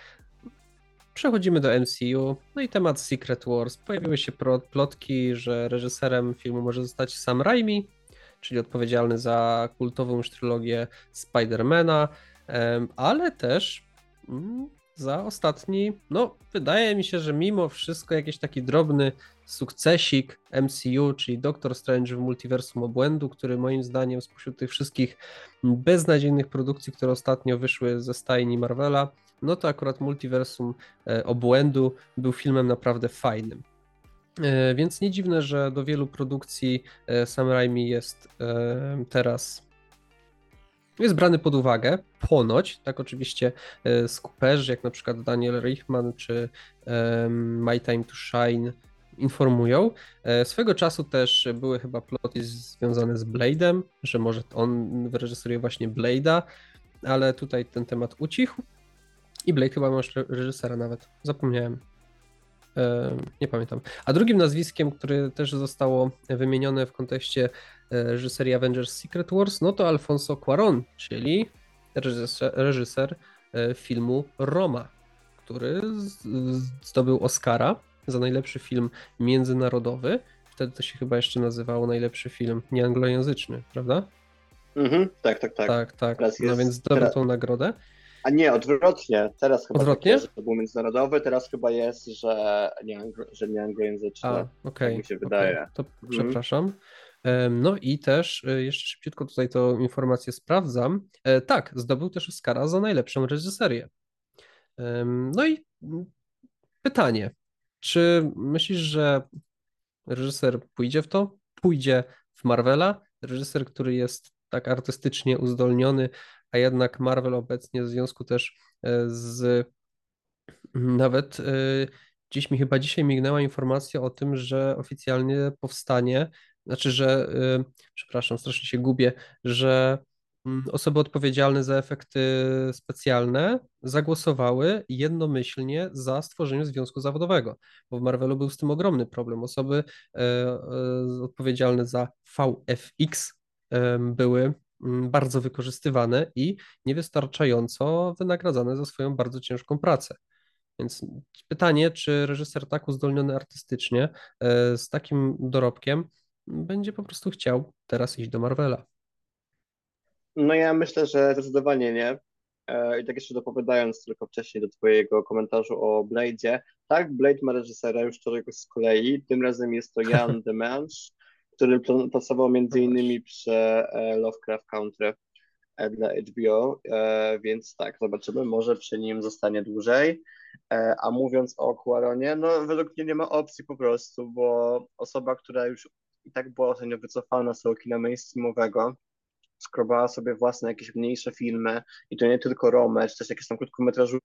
Przechodzimy do MCU, no i temat Secret Wars. Pojawiły się plotki, że reżyserem filmu może zostać Sam Raimi. czyli odpowiedzialny za kultową już trylogię Spidermana, ale też mm, za ostatni, no wydaje mi się, że mimo wszystko jakiś taki drobny sukcesik MCU, czyli Doctor Strange w multiversum obłędu, który moim zdaniem spośród tych wszystkich beznadziejnych produkcji, które ostatnio wyszły ze stajni Marvela, no to akurat multiversum e, obłędu był filmem naprawdę fajnym. E, więc nie dziwne, że do wielu produkcji e, Sam Raimi jest teraz jest brany pod uwagę, ponoć, tak oczywiście skuperzy, jak na przykład Daniel Reichman czy My Time to Shine informują. Swego czasu też były chyba ploty związane z Blade'em, że może on wyreżyseruje właśnie Blade'a, ale tutaj ten temat ucichł. I Blade chyba masz reżysera nawet. Zapomniałem. nie pamiętam. A drugim nazwiskiem, które też zostało wymienione w kontekście e, reżyserii Avengers Secret Wars, no to Alfonso Cuaron, czyli reżyser, reżyser e, filmu Roma, który zdobył Oscara za najlepszy film międzynarodowy. Wtedy to się chyba jeszcze nazywało najlepszy film nieanglojęzyczny, prawda? Mhm, tak, tak, tak. Tak, tak. no więc zdobył tą nagrodę. A nie, odwrotnie. Teraz chyba odwrotnie? Tak jest, że to był międzynarodowy, teraz chyba jest, że nie, że nie anglojęzyczny. A, okej. Okay, tak mi się wydaje. Okay. To mhm. przepraszam. No i też e, jeszcze szybciutko tutaj tą informację sprawdzam. E, tak, zdobył też Oscara za najlepszą reżyserię. No i pytanie, czy myślisz, że reżyser pójdzie w to? Pójdzie w Marvela? Reżyser, który jest tak artystycznie uzdolniony, a jednak Marvel obecnie w związku też e, z nawet e, gdzieś mi chyba dzisiaj mignęła informacja o tym, że oficjalnie powstanie, znaczy, że e, przepraszam, strasznie się gubię, że mm, osoby odpowiedzialne za efekty specjalne zagłosowały jednomyślnie za stworzeniem związku zawodowego, bo w Marvelu był z tym ogromny problem. Osoby odpowiedzialne za VFX były Mm, bardzo wykorzystywane i niewystarczająco wynagradzane za swoją bardzo ciężką pracę. Więc pytanie, czy reżyser tak uzdolniony artystycznie, e, z takim dorobkiem, będzie po prostu chciał teraz iść do Marvela? No ja myślę, że zdecydowanie nie. E, I tak jeszcze dopowiadając tylko wcześniej do Twojego komentarzu o Blade'zie. Tak, Blade ma reżysera już któregoś z kolei. Tym razem jest to Jan Demange, który pracował między innymi przy e, Lovecraft Country e, dla HBO, e, więc tak, zobaczymy, może przy nim zostanie dłużej. A mówiąc o Cuaronie, no według mnie nie ma opcji po prostu, bo osoba, która już i tak była ostatnio wycofana z tego kina mainstreamowego, skrobała sobie własne jakieś mniejsze filmy i to nie tylko Rome, czy też jakieś tam krótkometrażu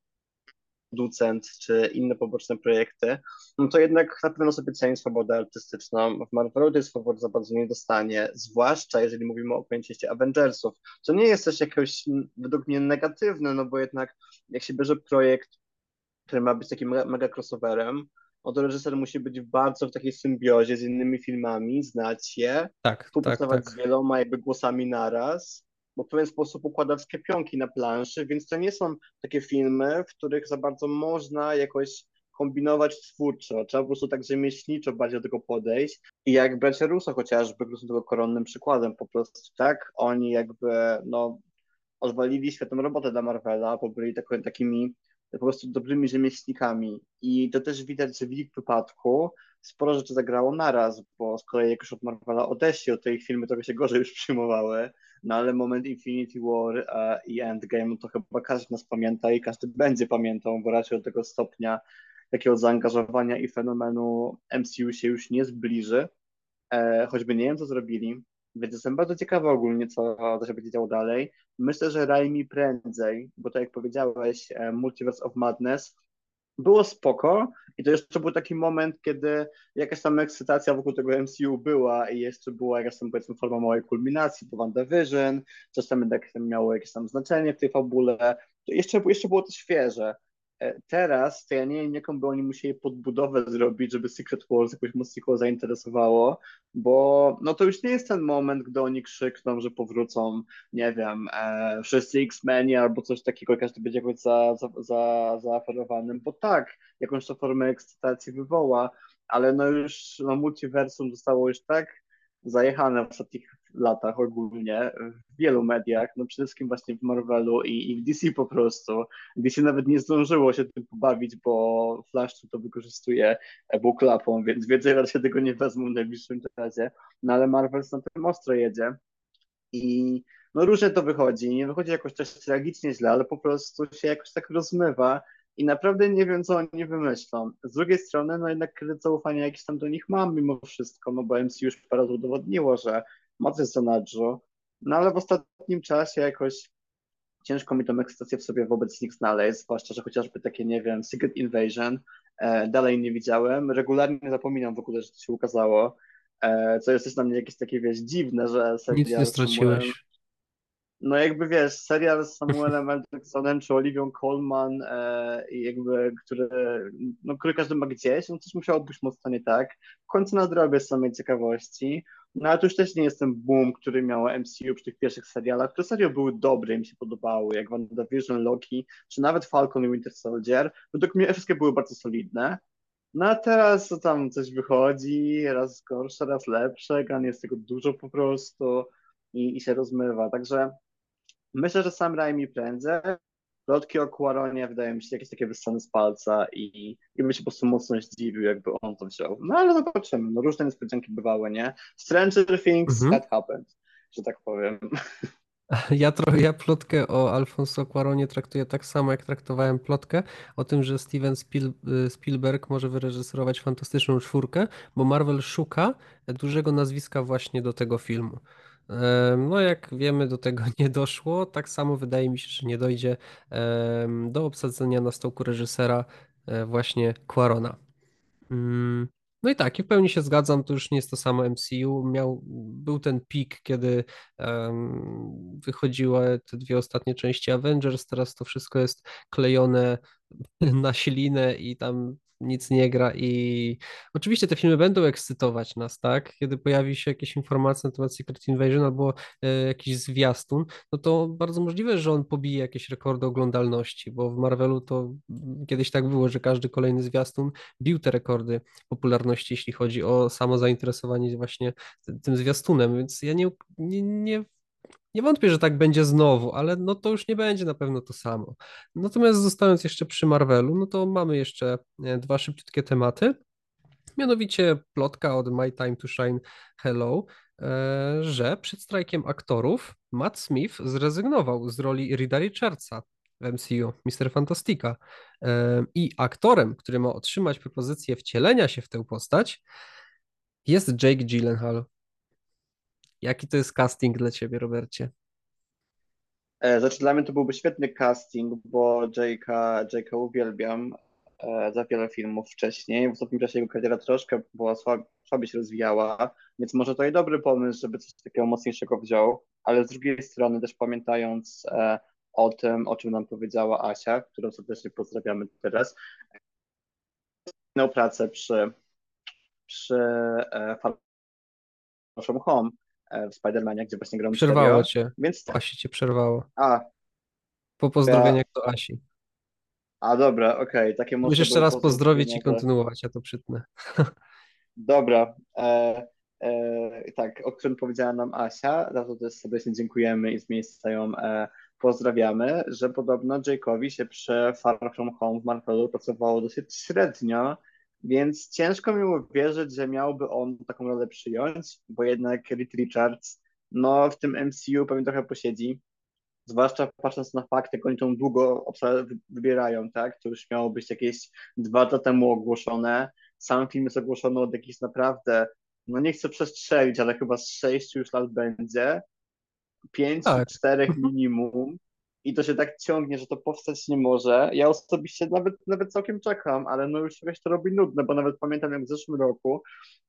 producent czy inne poboczne projekty, no to jednak na pewno sobie ceni swobodę artystyczną. W Marvelu tej swobody za bardzo nie dostanie, zwłaszcza jeżeli mówimy o pojęciu Avengersów, co nie jest też jakoś według mnie negatywne, no bo jednak jak się bierze projekt, który ma być takim mega crossoverem, no to reżyser musi być bardzo w takiej symbiozie z innymi filmami, znać je, tak, współpracować tak, tak. z wieloma jakby głosami naraz bo w pewien sposób układa wszystkie pionki na planszy, więc to nie są takie filmy, w których za bardzo można jakoś kombinować twórczo, trzeba po prostu tak rzemieślniczo bardziej do tego podejść. I jak bracia Russo chociażby, są tego koronnym przykładem po prostu, tak, oni jakby, no, odwalili świetną robotę dla Marvela, bo byli tak, takimi po prostu dobrymi rzemieślnikami. I to też widać, że w ich wypadku. Sporo rzeczy zagrało naraz, bo z kolei jak już od Marvela odeszli, od tej filmy trochę się gorzej już przyjmowały, no ale moment Infinity War e, i Endgame to chyba każdy nas pamięta i każdy będzie pamiętał, bo raczej do tego stopnia takiego zaangażowania i fenomenu MCU się już nie zbliży, e, choćby nie wiem, co zrobili, więc jestem bardzo ciekawy ogólnie, co, co się będzie działo dalej. Myślę, że Raimi prędzej, bo tak jak powiedziałeś, e, Multiverse of Madness było spoko i to jeszcze był taki moment, kiedy jakaś tam ekscytacja wokół tego MCU była i jeszcze była jakaś tam powiedzmy forma małej kulminacji po WandaVision, coś tam jednak miało jakieś tam znaczenie w tej fabule. To jeszcze, jeszcze było to świeże. E, teraz to ja nie wiem, jaką by oni musieli podbudowę zrobić, żeby Secret Wars jakoś mocno zainteresowało, bo no to już nie jest ten moment, gdy oni krzykną, że powrócą, nie wiem, e, wszyscy X-Meni albo coś takiego, każdy będzie jakoś za, za, za, zaaferowanym, bo tak, jakąś to formę ekscytacji wywoła, ale no już no, multiversum zostało już tak zajechane w ostatnich latach ogólnie w wielu mediach, no przede wszystkim właśnie w Marvelu i, i w DC po prostu. DC nawet nie zdążyło się tym pobawić, bo Flash to wykorzystuje buklapą, więc więcej raczej tego nie wezmą w najbliższym czasie. No ale Marvel na tym ostro jedzie i no różnie to wychodzi. Nie wychodzi jakoś też tragicznie źle, ale po prostu się jakoś tak rozmywa i naprawdę nie wiem, co oni wymyślą. Z drugiej strony, no jednak kredyt zaufania jakiś tam do nich mam mimo wszystko, no bo MC już parę udowodniło, że ma coś za nadrzu. No ale w ostatnim czasie jakoś ciężko mi tą ekscytację w sobie wobec nich znaleźć, zwłaszcza, że chociażby takie, nie wiem, Secret Invasion e, dalej nie widziałem. Regularnie zapominam w ogóle, że to się ukazało, e, co jest też dla mnie jakieś takie, wiesz, dziwne, że Nic nie straciłeś no jakby wiesz, serial z Samuelem. Jacksonem czy Olivią Colman, e, jakby, który, no, który każdy ma gdzieś, no coś musiało być mocno nie tak. W końcu nadrobię z samej ciekawości. No ale to już też nie jest ten boom, który miało MCU przy tych pierwszych serialach, które serio były dobre, mi się podobały, jak WandaVision, Loki, czy nawet Falcon i Winter Soldier. Według mnie wszystkie były bardzo solidne. No a teraz to tam coś wychodzi, raz gorsze, raz lepsze, gan jest tego dużo po prostu i, i się rozmywa. Także Myślę, że sam Raimi prędzej. Plotki o Quaronie wydają mi się jakieś takie wyssane z palca i, i bym się po prostu mocno zdziwił, jakby on to wziął. No ale zobaczymy, no różne niespodzianki bywały, nie? Stranger Things mhm. that happened, że tak powiem. Ja, trochę, ja plotkę o Alfonso Cuaronie traktuję tak samo, jak traktowałem plotkę o tym, że Steven Spiel, Spielberg może wyreżyserować fantastyczną czwórkę, bo Marvel szuka dużego nazwiska właśnie do tego filmu. No, jak wiemy, do tego nie doszło. Tak samo wydaje mi się, że nie dojdzie do obsadzenia na stołku reżysera e, właśnie Quarona. Mm, no i tak, i w pełni się zgadzam, to już nie jest to samo MCU. Miał, był ten pik, kiedy um, wychodziły te dwie ostatnie części Avengers, teraz to wszystko jest klejone na ślinę i tam nic nie gra i oczywiście te filmy będą ekscytować nas, tak? Kiedy pojawi się jakieś informacje na temat Secret Invasion albo e, jakiś zwiastun, no to bardzo możliwe, że on pobije jakieś rekordy oglądalności, bo w Marvelu to kiedyś tak było, że każdy kolejny zwiastun bił te rekordy popularności, jeśli chodzi o samo zainteresowanie właśnie tym zwiastunem, więc ja nie, nie, nie nie wątpię, że tak będzie znowu, ale no to już nie będzie na pewno to samo. Natomiast zostając jeszcze przy Marvelu, no to mamy jeszcze e, dwa szybciutkie tematy. Mianowicie plotka od My Time to Shine Hello, e, że przed strajkiem aktorów Matt Smith zrezygnował z roli Rida Richardsa w MCU, Mr. Fantastica. E, I aktorem, który ma otrzymać propozycję wcielenia się w tę postać, jest Jake Gyllenhaal. Jaki to jest casting dla ciebie, Robercie? E, znaczy dla mnie to byłby świetny casting, bo Jake'a, Jake'a uwielbiam e, za wiele filmów wcześniej. W ostatnim czasie jego kariera troszkę była słab, się rozwijała, więc może to i dobry pomysł, żeby coś takiego mocniejszego wziął, ale z drugiej strony też pamiętając e, o tym, o czym nam powiedziała Asia, którą serdecznie pozdrawiamy teraz, miał pracę przy, przy Home, w Spider-Manie, gdzie właśnie grałem Przerwało cię. Więc tak. Asi cię przerwało. A. Po pozdrowieniach ja... do Asi. A dobra, okej, okay. takie Musisz jeszcze raz pozdrowić i kontynuować, ja to przytnę. Dobra. E, e, tak, o którym powiedziała nam Asia, za to też serdecznie dziękujemy i z miejsca ją e, pozdrawiamy, że podobno Jake'owi się przy Far From Home w Marvelu pracowało dosyć średnio, więc ciężko mi uwierzyć, że miałby on taką rolę przyjąć, bo jednak Reed Richards no, w tym MCU pewnie trochę posiedzi. Zwłaszcza patrząc na fakt, jak oni tą długo wybierają, tak? To już miało być jakieś dwa lata temu ogłoszone. Sam film jest ogłoszony od jakichś naprawdę, no nie chcę przestrzelić, ale chyba z sześciu już lat będzie. Pięć, tak. czterech minimum i to się tak ciągnie, że to powstać nie może. Ja osobiście nawet, nawet całkiem czekam, ale no już jakaś to robi nudne, bo nawet pamiętam jak w zeszłym roku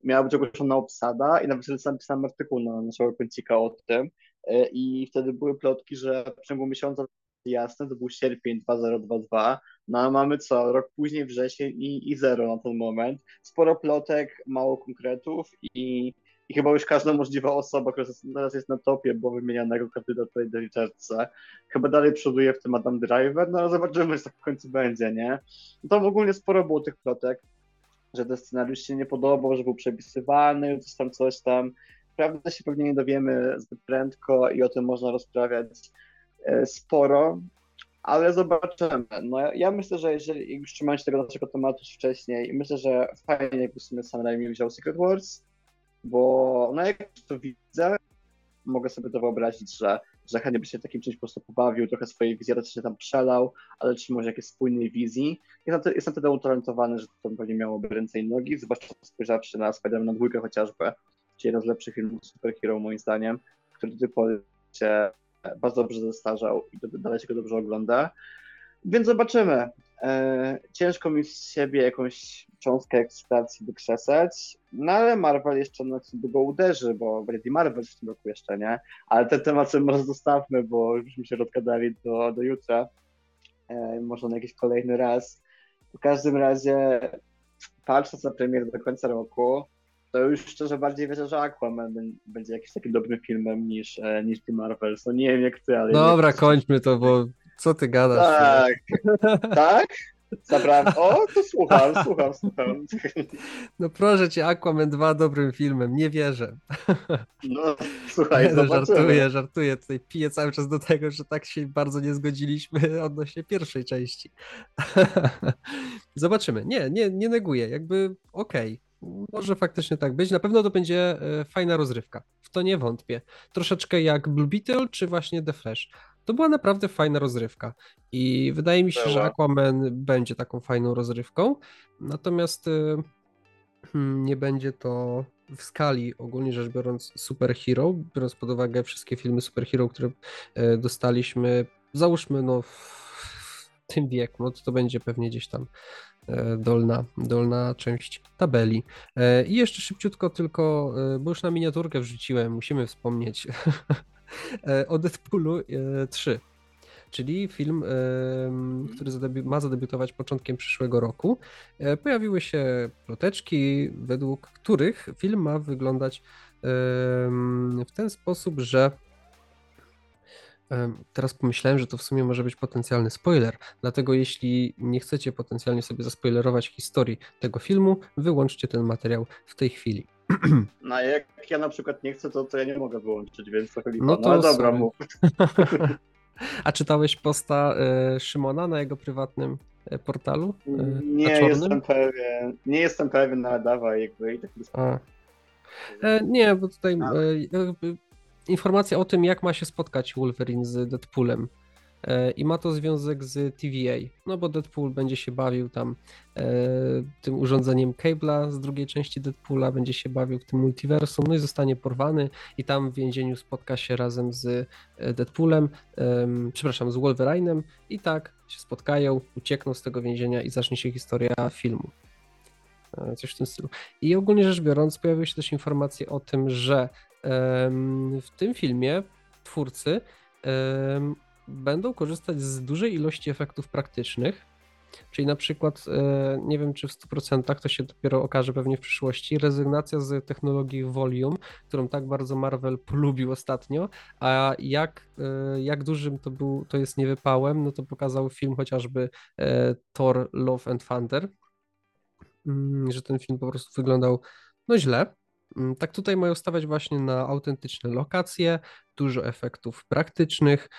miała być ogłoszona obsada i nawet napisałem artykuł na naszego kącika o tym e, i wtedy były plotki, że w ciągu miesiąca jasne, to był sierpień 2022, no a mamy co, rok później wrzesień i, i zero na ten moment. Sporo plotek, mało konkretów i i chyba już każda możliwa osoba, która teraz jest na topie, bo wymienianego kandydata do Richardsa, chyba dalej przoduje w tym Adam Driver, no ale zobaczymy, co w końcu będzie, nie? No to w ogóle sporo było tych plotek, że ten scenariusz się nie podobał, że był przepisywany, coś tam, coś tam. prawda się pewnie nie dowiemy zbyt prędko i o tym można rozprawiać e, sporo, ale zobaczymy. No, ja myślę, że jeżeli już trzymając się tego naszego tematu wcześniej, myślę, że fajnie jakby w sumie Sam Raimi wziął Secret Wars, bo no jak to widzę, mogę sobie to wyobrazić, że, że chętnie by się takim czymś po prostu pobawił, trochę swojej wizji się tam przelał, ale czy może jakiejś spójnej wizji. Jestem tyle utalentowany, że to pewnie miałoby ręce i nogi, zwłaszcza spojrzawszy na Spider-Man 2 chociażby, czyli jeden z lepszych filmów superhero moim zdaniem, który do tej pory się bardzo dobrze zestarzał i dalej się go dobrze ogląda. Więc zobaczymy. E, ciężko mi z siebie jakąś cząstkę ekscytacji wykrzesać, no ale Marvel jeszcze na długo uderzy, bo będzie Marvel w tym roku jeszcze, nie? Ale ten temat sobie może zostawmy, bo już mi się rozgadali do, do jutra. E, może na jakiś kolejny raz. W każdym razie patrząc na premier do końca roku, to już szczerze bardziej wierzę, że Aquaman będzie jakimś takim dobrym filmem niż, e, niż The Marvels. No nie wiem jak ty, ale... Dobra, kończmy to, bo co ty gadasz? Tak, tak? Zabrałem. O, to słucham, słucham, słucham. No proszę cię, Aquaman 2 dobrym filmem, nie wierzę. No, słuchaj, no, żartuję, żartuję. Tutaj piję cały czas do tego, że tak się bardzo nie zgodziliśmy odnośnie pierwszej części. Zobaczymy. Nie, nie, nie neguję. Jakby okej. Okay. Może faktycznie tak być. Na pewno to będzie e, fajna rozrywka. W to nie wątpię. Troszeczkę jak Blue Beetle, czy właśnie The Flash. To była naprawdę fajna rozrywka. I wydaje mi się, że Aquaman będzie taką fajną rozrywką. Natomiast e, hmm, nie będzie to w skali, ogólnie rzecz biorąc, superhero, biorąc pod uwagę wszystkie filmy superhero, które e, dostaliśmy, załóżmy, no w tym wieku, no to to będzie pewnie gdzieś tam E, dolna, dolna część tabeli. I jeszcze szybciutko tylko, bo już na miniaturkę wrzuciłem, musimy wspomnieć o Deadpoolu 3 czyli film, który ma zadebiutować początkiem przyszłego roku. Pojawiły się ploteczki, według których film ma wyglądać w ten sposób, że Teraz pomyślałem, że to w sumie może być potencjalny spoiler, dlatego jeśli nie chcecie potencjalnie sobie zaspoilerować historii tego filmu, wyłączcie ten materiał w tej chwili. No jak ja na przykład nie chcę, to, to ja nie mogę wyłączyć, więc trochę lipa. No, to no dobra, mów. A czytałeś posta y, Szymona na jego prywatnym e, portalu? Y, nie jestem pewien. Nie jestem pewien, ale dawaj jakby i tak e, Nie, bo tutaj informacja o tym, jak ma się spotkać Wolverine z Deadpoolem. E, I ma to związek z TVA, no bo Deadpool będzie się bawił tam e, tym urządzeniem Cable'a z drugiej części Deadpoola, będzie się bawił w tym multiversum, no i zostanie porwany i tam w więzieniu spotka się razem z e, Deadpoolem, przepraszam, z Wolverine'em i tak się spotkają, uciekną z tego więzienia i zacznie się historia filmu. Coś w tym stylu. I ogólnie rzecz biorąc, pojawiły się też informacje o tym, że w tym filmie twórcy będą korzystać z dużej ilości efektów praktycznych, czyli na przykład, e, nie wiem czy w 100% to się dopiero okaże pewnie w przyszłości, rezygnacja z technologii Volume, którą tak bardzo Marvel polubił ostatnio, a jak, e, jak dużym to, był, to jest niewypałem, no to pokazał film chociażby e, Thor Love and Thunder, mm, że ten film po prostu wyglądał no źle, tak tutaj mają stawiać właśnie na autentyczne lokacje, dużo efektów praktycznych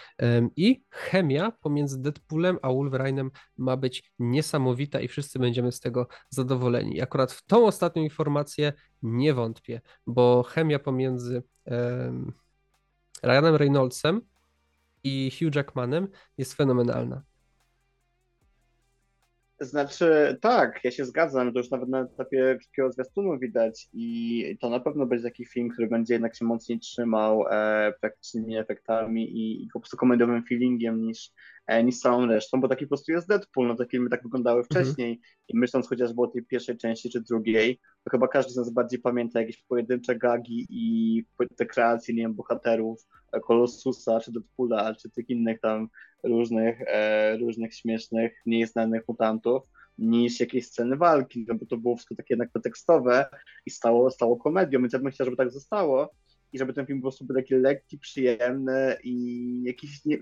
i chemia pomiędzy Deadpoolem a Wolverine'em ma być niesamowita i wszyscy będziemy z tego zadowoleni. Akurat w tą ostatnią informację nie wątpię, bo chemia pomiędzy Ryanem Reynoldsem i Hugh Jackmanem jest fenomenalna. Znaczy, tak, ja się zgadzam, to już nawet na etapie krótkiego zwiastunu widać i to na pewno będzie taki film, który będzie jednak się mocniej trzymał e, praktycznymi efektami i, i po prostu komediowym feelingiem niż, niż całą resztą, bo taki po prostu jest Deadpool, no te filmy tak wyglądały mhm. wcześniej mhm. i myśląc chociażby o tej pierwszej części czy drugiej, to chyba każdy z nas bardziej pamięta jakieś pojedyncze gagi i te kreacje, nie wiem, bohaterów, Kolossusa, czy Deadpoola, czy tych innych tam różnych, e, różnych śmiesznych, nieznanych mutantów, niż jakieś sceny walki, no bo to było wszystko takie jednak pretekstowe i stało, stało komedią, więc ja bym chciał, żeby tak zostało i żeby ten film po prostu był taki lekki, przyjemny i jakiś nie,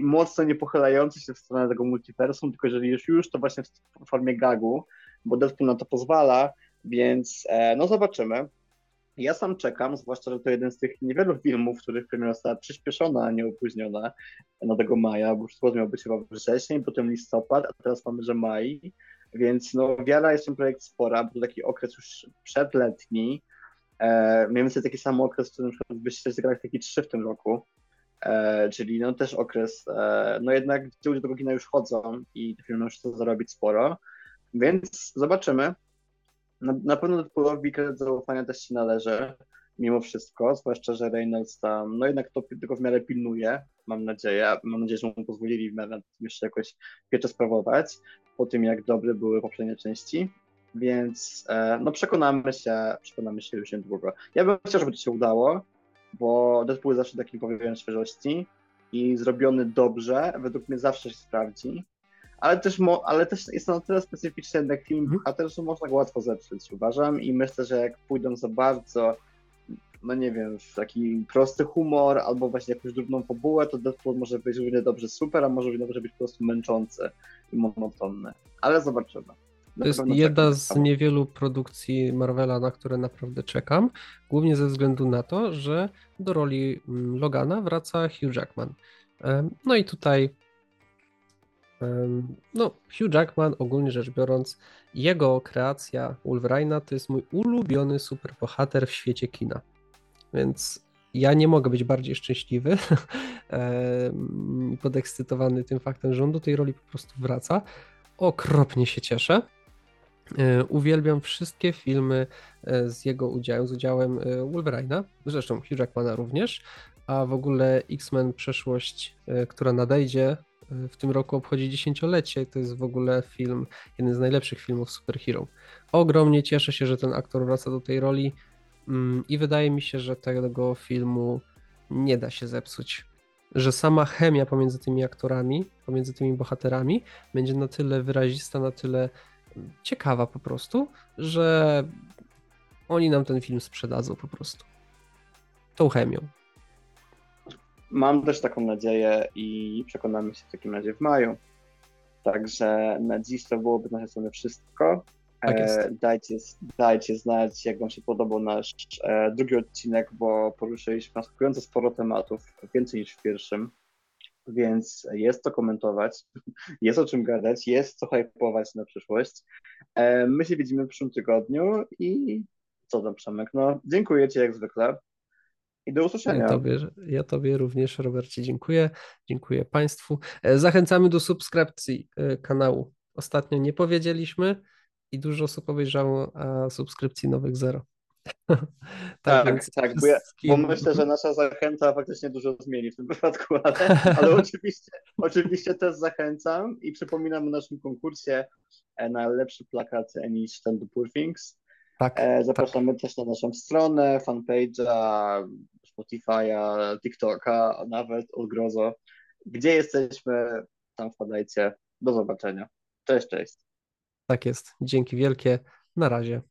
mocno nie pochylający się w stronę tego multiversum, tylko jeżeli już już, to właśnie w formie gagu, bo Deadpool na to pozwala, więc e, no zobaczymy. Ja sam czekam, zwłaszcza, że to jeden z tych niewielu filmów, których premiera została przyspieszona, a nie opóźniona na tego maja, bo wszystko miał być chyba wrzesień, potem listopad, a teraz mamy, że maj, więc no wiara jest ten projekt spora, był taki okres już przedletni, e, mniej więcej taki sam okres, w którym byście zagrali taki trzy w tym roku, e, czyli no też okres, e, no jednak ci ludzie do kina już chodzą i te filmy już chcą zarobić sporo, więc zobaczymy, na, na pewno Deadpoolowi kredyt zaufania też się należy, mimo wszystko, zwłaszcza, że Reynolds tam, no jednak to tylko w miarę pilnuje, mam nadzieję, mam nadzieję, że mu pozwolili w miarę jeszcze jakoś pieczę sprawować, po tym jak dobre były poprzednie części, więc e, no przekonamy się, przekonamy się już niedługo. Ja bym chciał, żeby to się udało, bo Deadpool jest zawsze takim powiewieniem świeżości i zrobiony dobrze, według mnie zawsze się sprawdzi ale też, mo, ale też jest to na tyle specyficzny jednak film mhm. bohater, że można go łatwo zepsuć, uważam. I myślę, że jak pójdą za bardzo, no nie wiem, w taki prosty humor albo właśnie jakąś drobną fabułę, to Deadpool może być równie dobrze super, a może równie dobrze być po prostu męczący i monotonny. Ale zobaczymy. To jest jedna z niewielu produkcji Marvela, na które naprawdę czekam, głównie ze względu na to, że do roli mm, Logana wraca Hugh Jackman. No i tutaj no, Hugh Jackman, ogólnie rzecz biorąc, jego kreacja Wolverine'a to jest mój ulubiony superbohater w świecie kina. Więc ja nie mogę być bardziej szczęśliwy i podekscytowany tym faktem, że on do tej roli po prostu wraca. Okropnie się cieszę. E, uwielbiam wszystkie filmy e, z jego udziałem, z udziałem e, Wolverine'a, zresztą Hugh Jackmana również, a w ogóle X-Men Przeszłość, która nadejdzie, w tym roku obchodzi dziesięciolecie. To jest w ogóle film, jeden z najlepszych filmów superhero. Ogromnie cieszę się, że ten aktor wraca do tej roli mm, i wydaje mi się, że tego filmu nie da się zepsuć. Że sama chemia pomiędzy tymi aktorami, pomiędzy tymi bohaterami będzie na tyle wyrazista, na tyle ciekawa po prostu, że oni nam ten film sprzedadzą po prostu. Tą chemią. Mam też taką nadzieję i przekonamy się w takim razie w maju. Także na dziś to byłoby na strony wszystko. Tak e, dajcie, dajcie znać, jak Wam się podobał nasz e, drugi odcinek, bo poruszyliśmy następująco sporo tematów, więcej niż w pierwszym, więc jest co komentować, jest o czym gadać, jest co hypować na przyszłość. E, my się widzimy w przyszłym tygodniu i co tam, Przemek? No, dziękuję Ci jak zwykle. I do usłyszenia. Ja tobie, ja tobie również, Robercie, dziękuję. Dziękuję Państwu. E, zachęcamy do subskrypcji e, kanału. Ostatnio nie powiedzieliśmy i dużo osób obejrzało, a subskrypcji nowych zero. tak, tak, tak bo, ja, bo, myślę, że nasza zachęta faktycznie dużo zmieni w tym wypadku, ale, ale oczywiście, oczywiście też zachęcam i przypominam o naszym konkursie e, na lepszy plakat niż ten do Poor Things. Tak, Zapraszamy tak. też na naszą stronę, fanpage'a, Spotify'a, TikToka, nawet Odgrozo. Gdzie jesteśmy, tam wpadajcie. Do zobaczenia. Cześć, cześć. Tak jest. Dzięki wielkie. Na razie.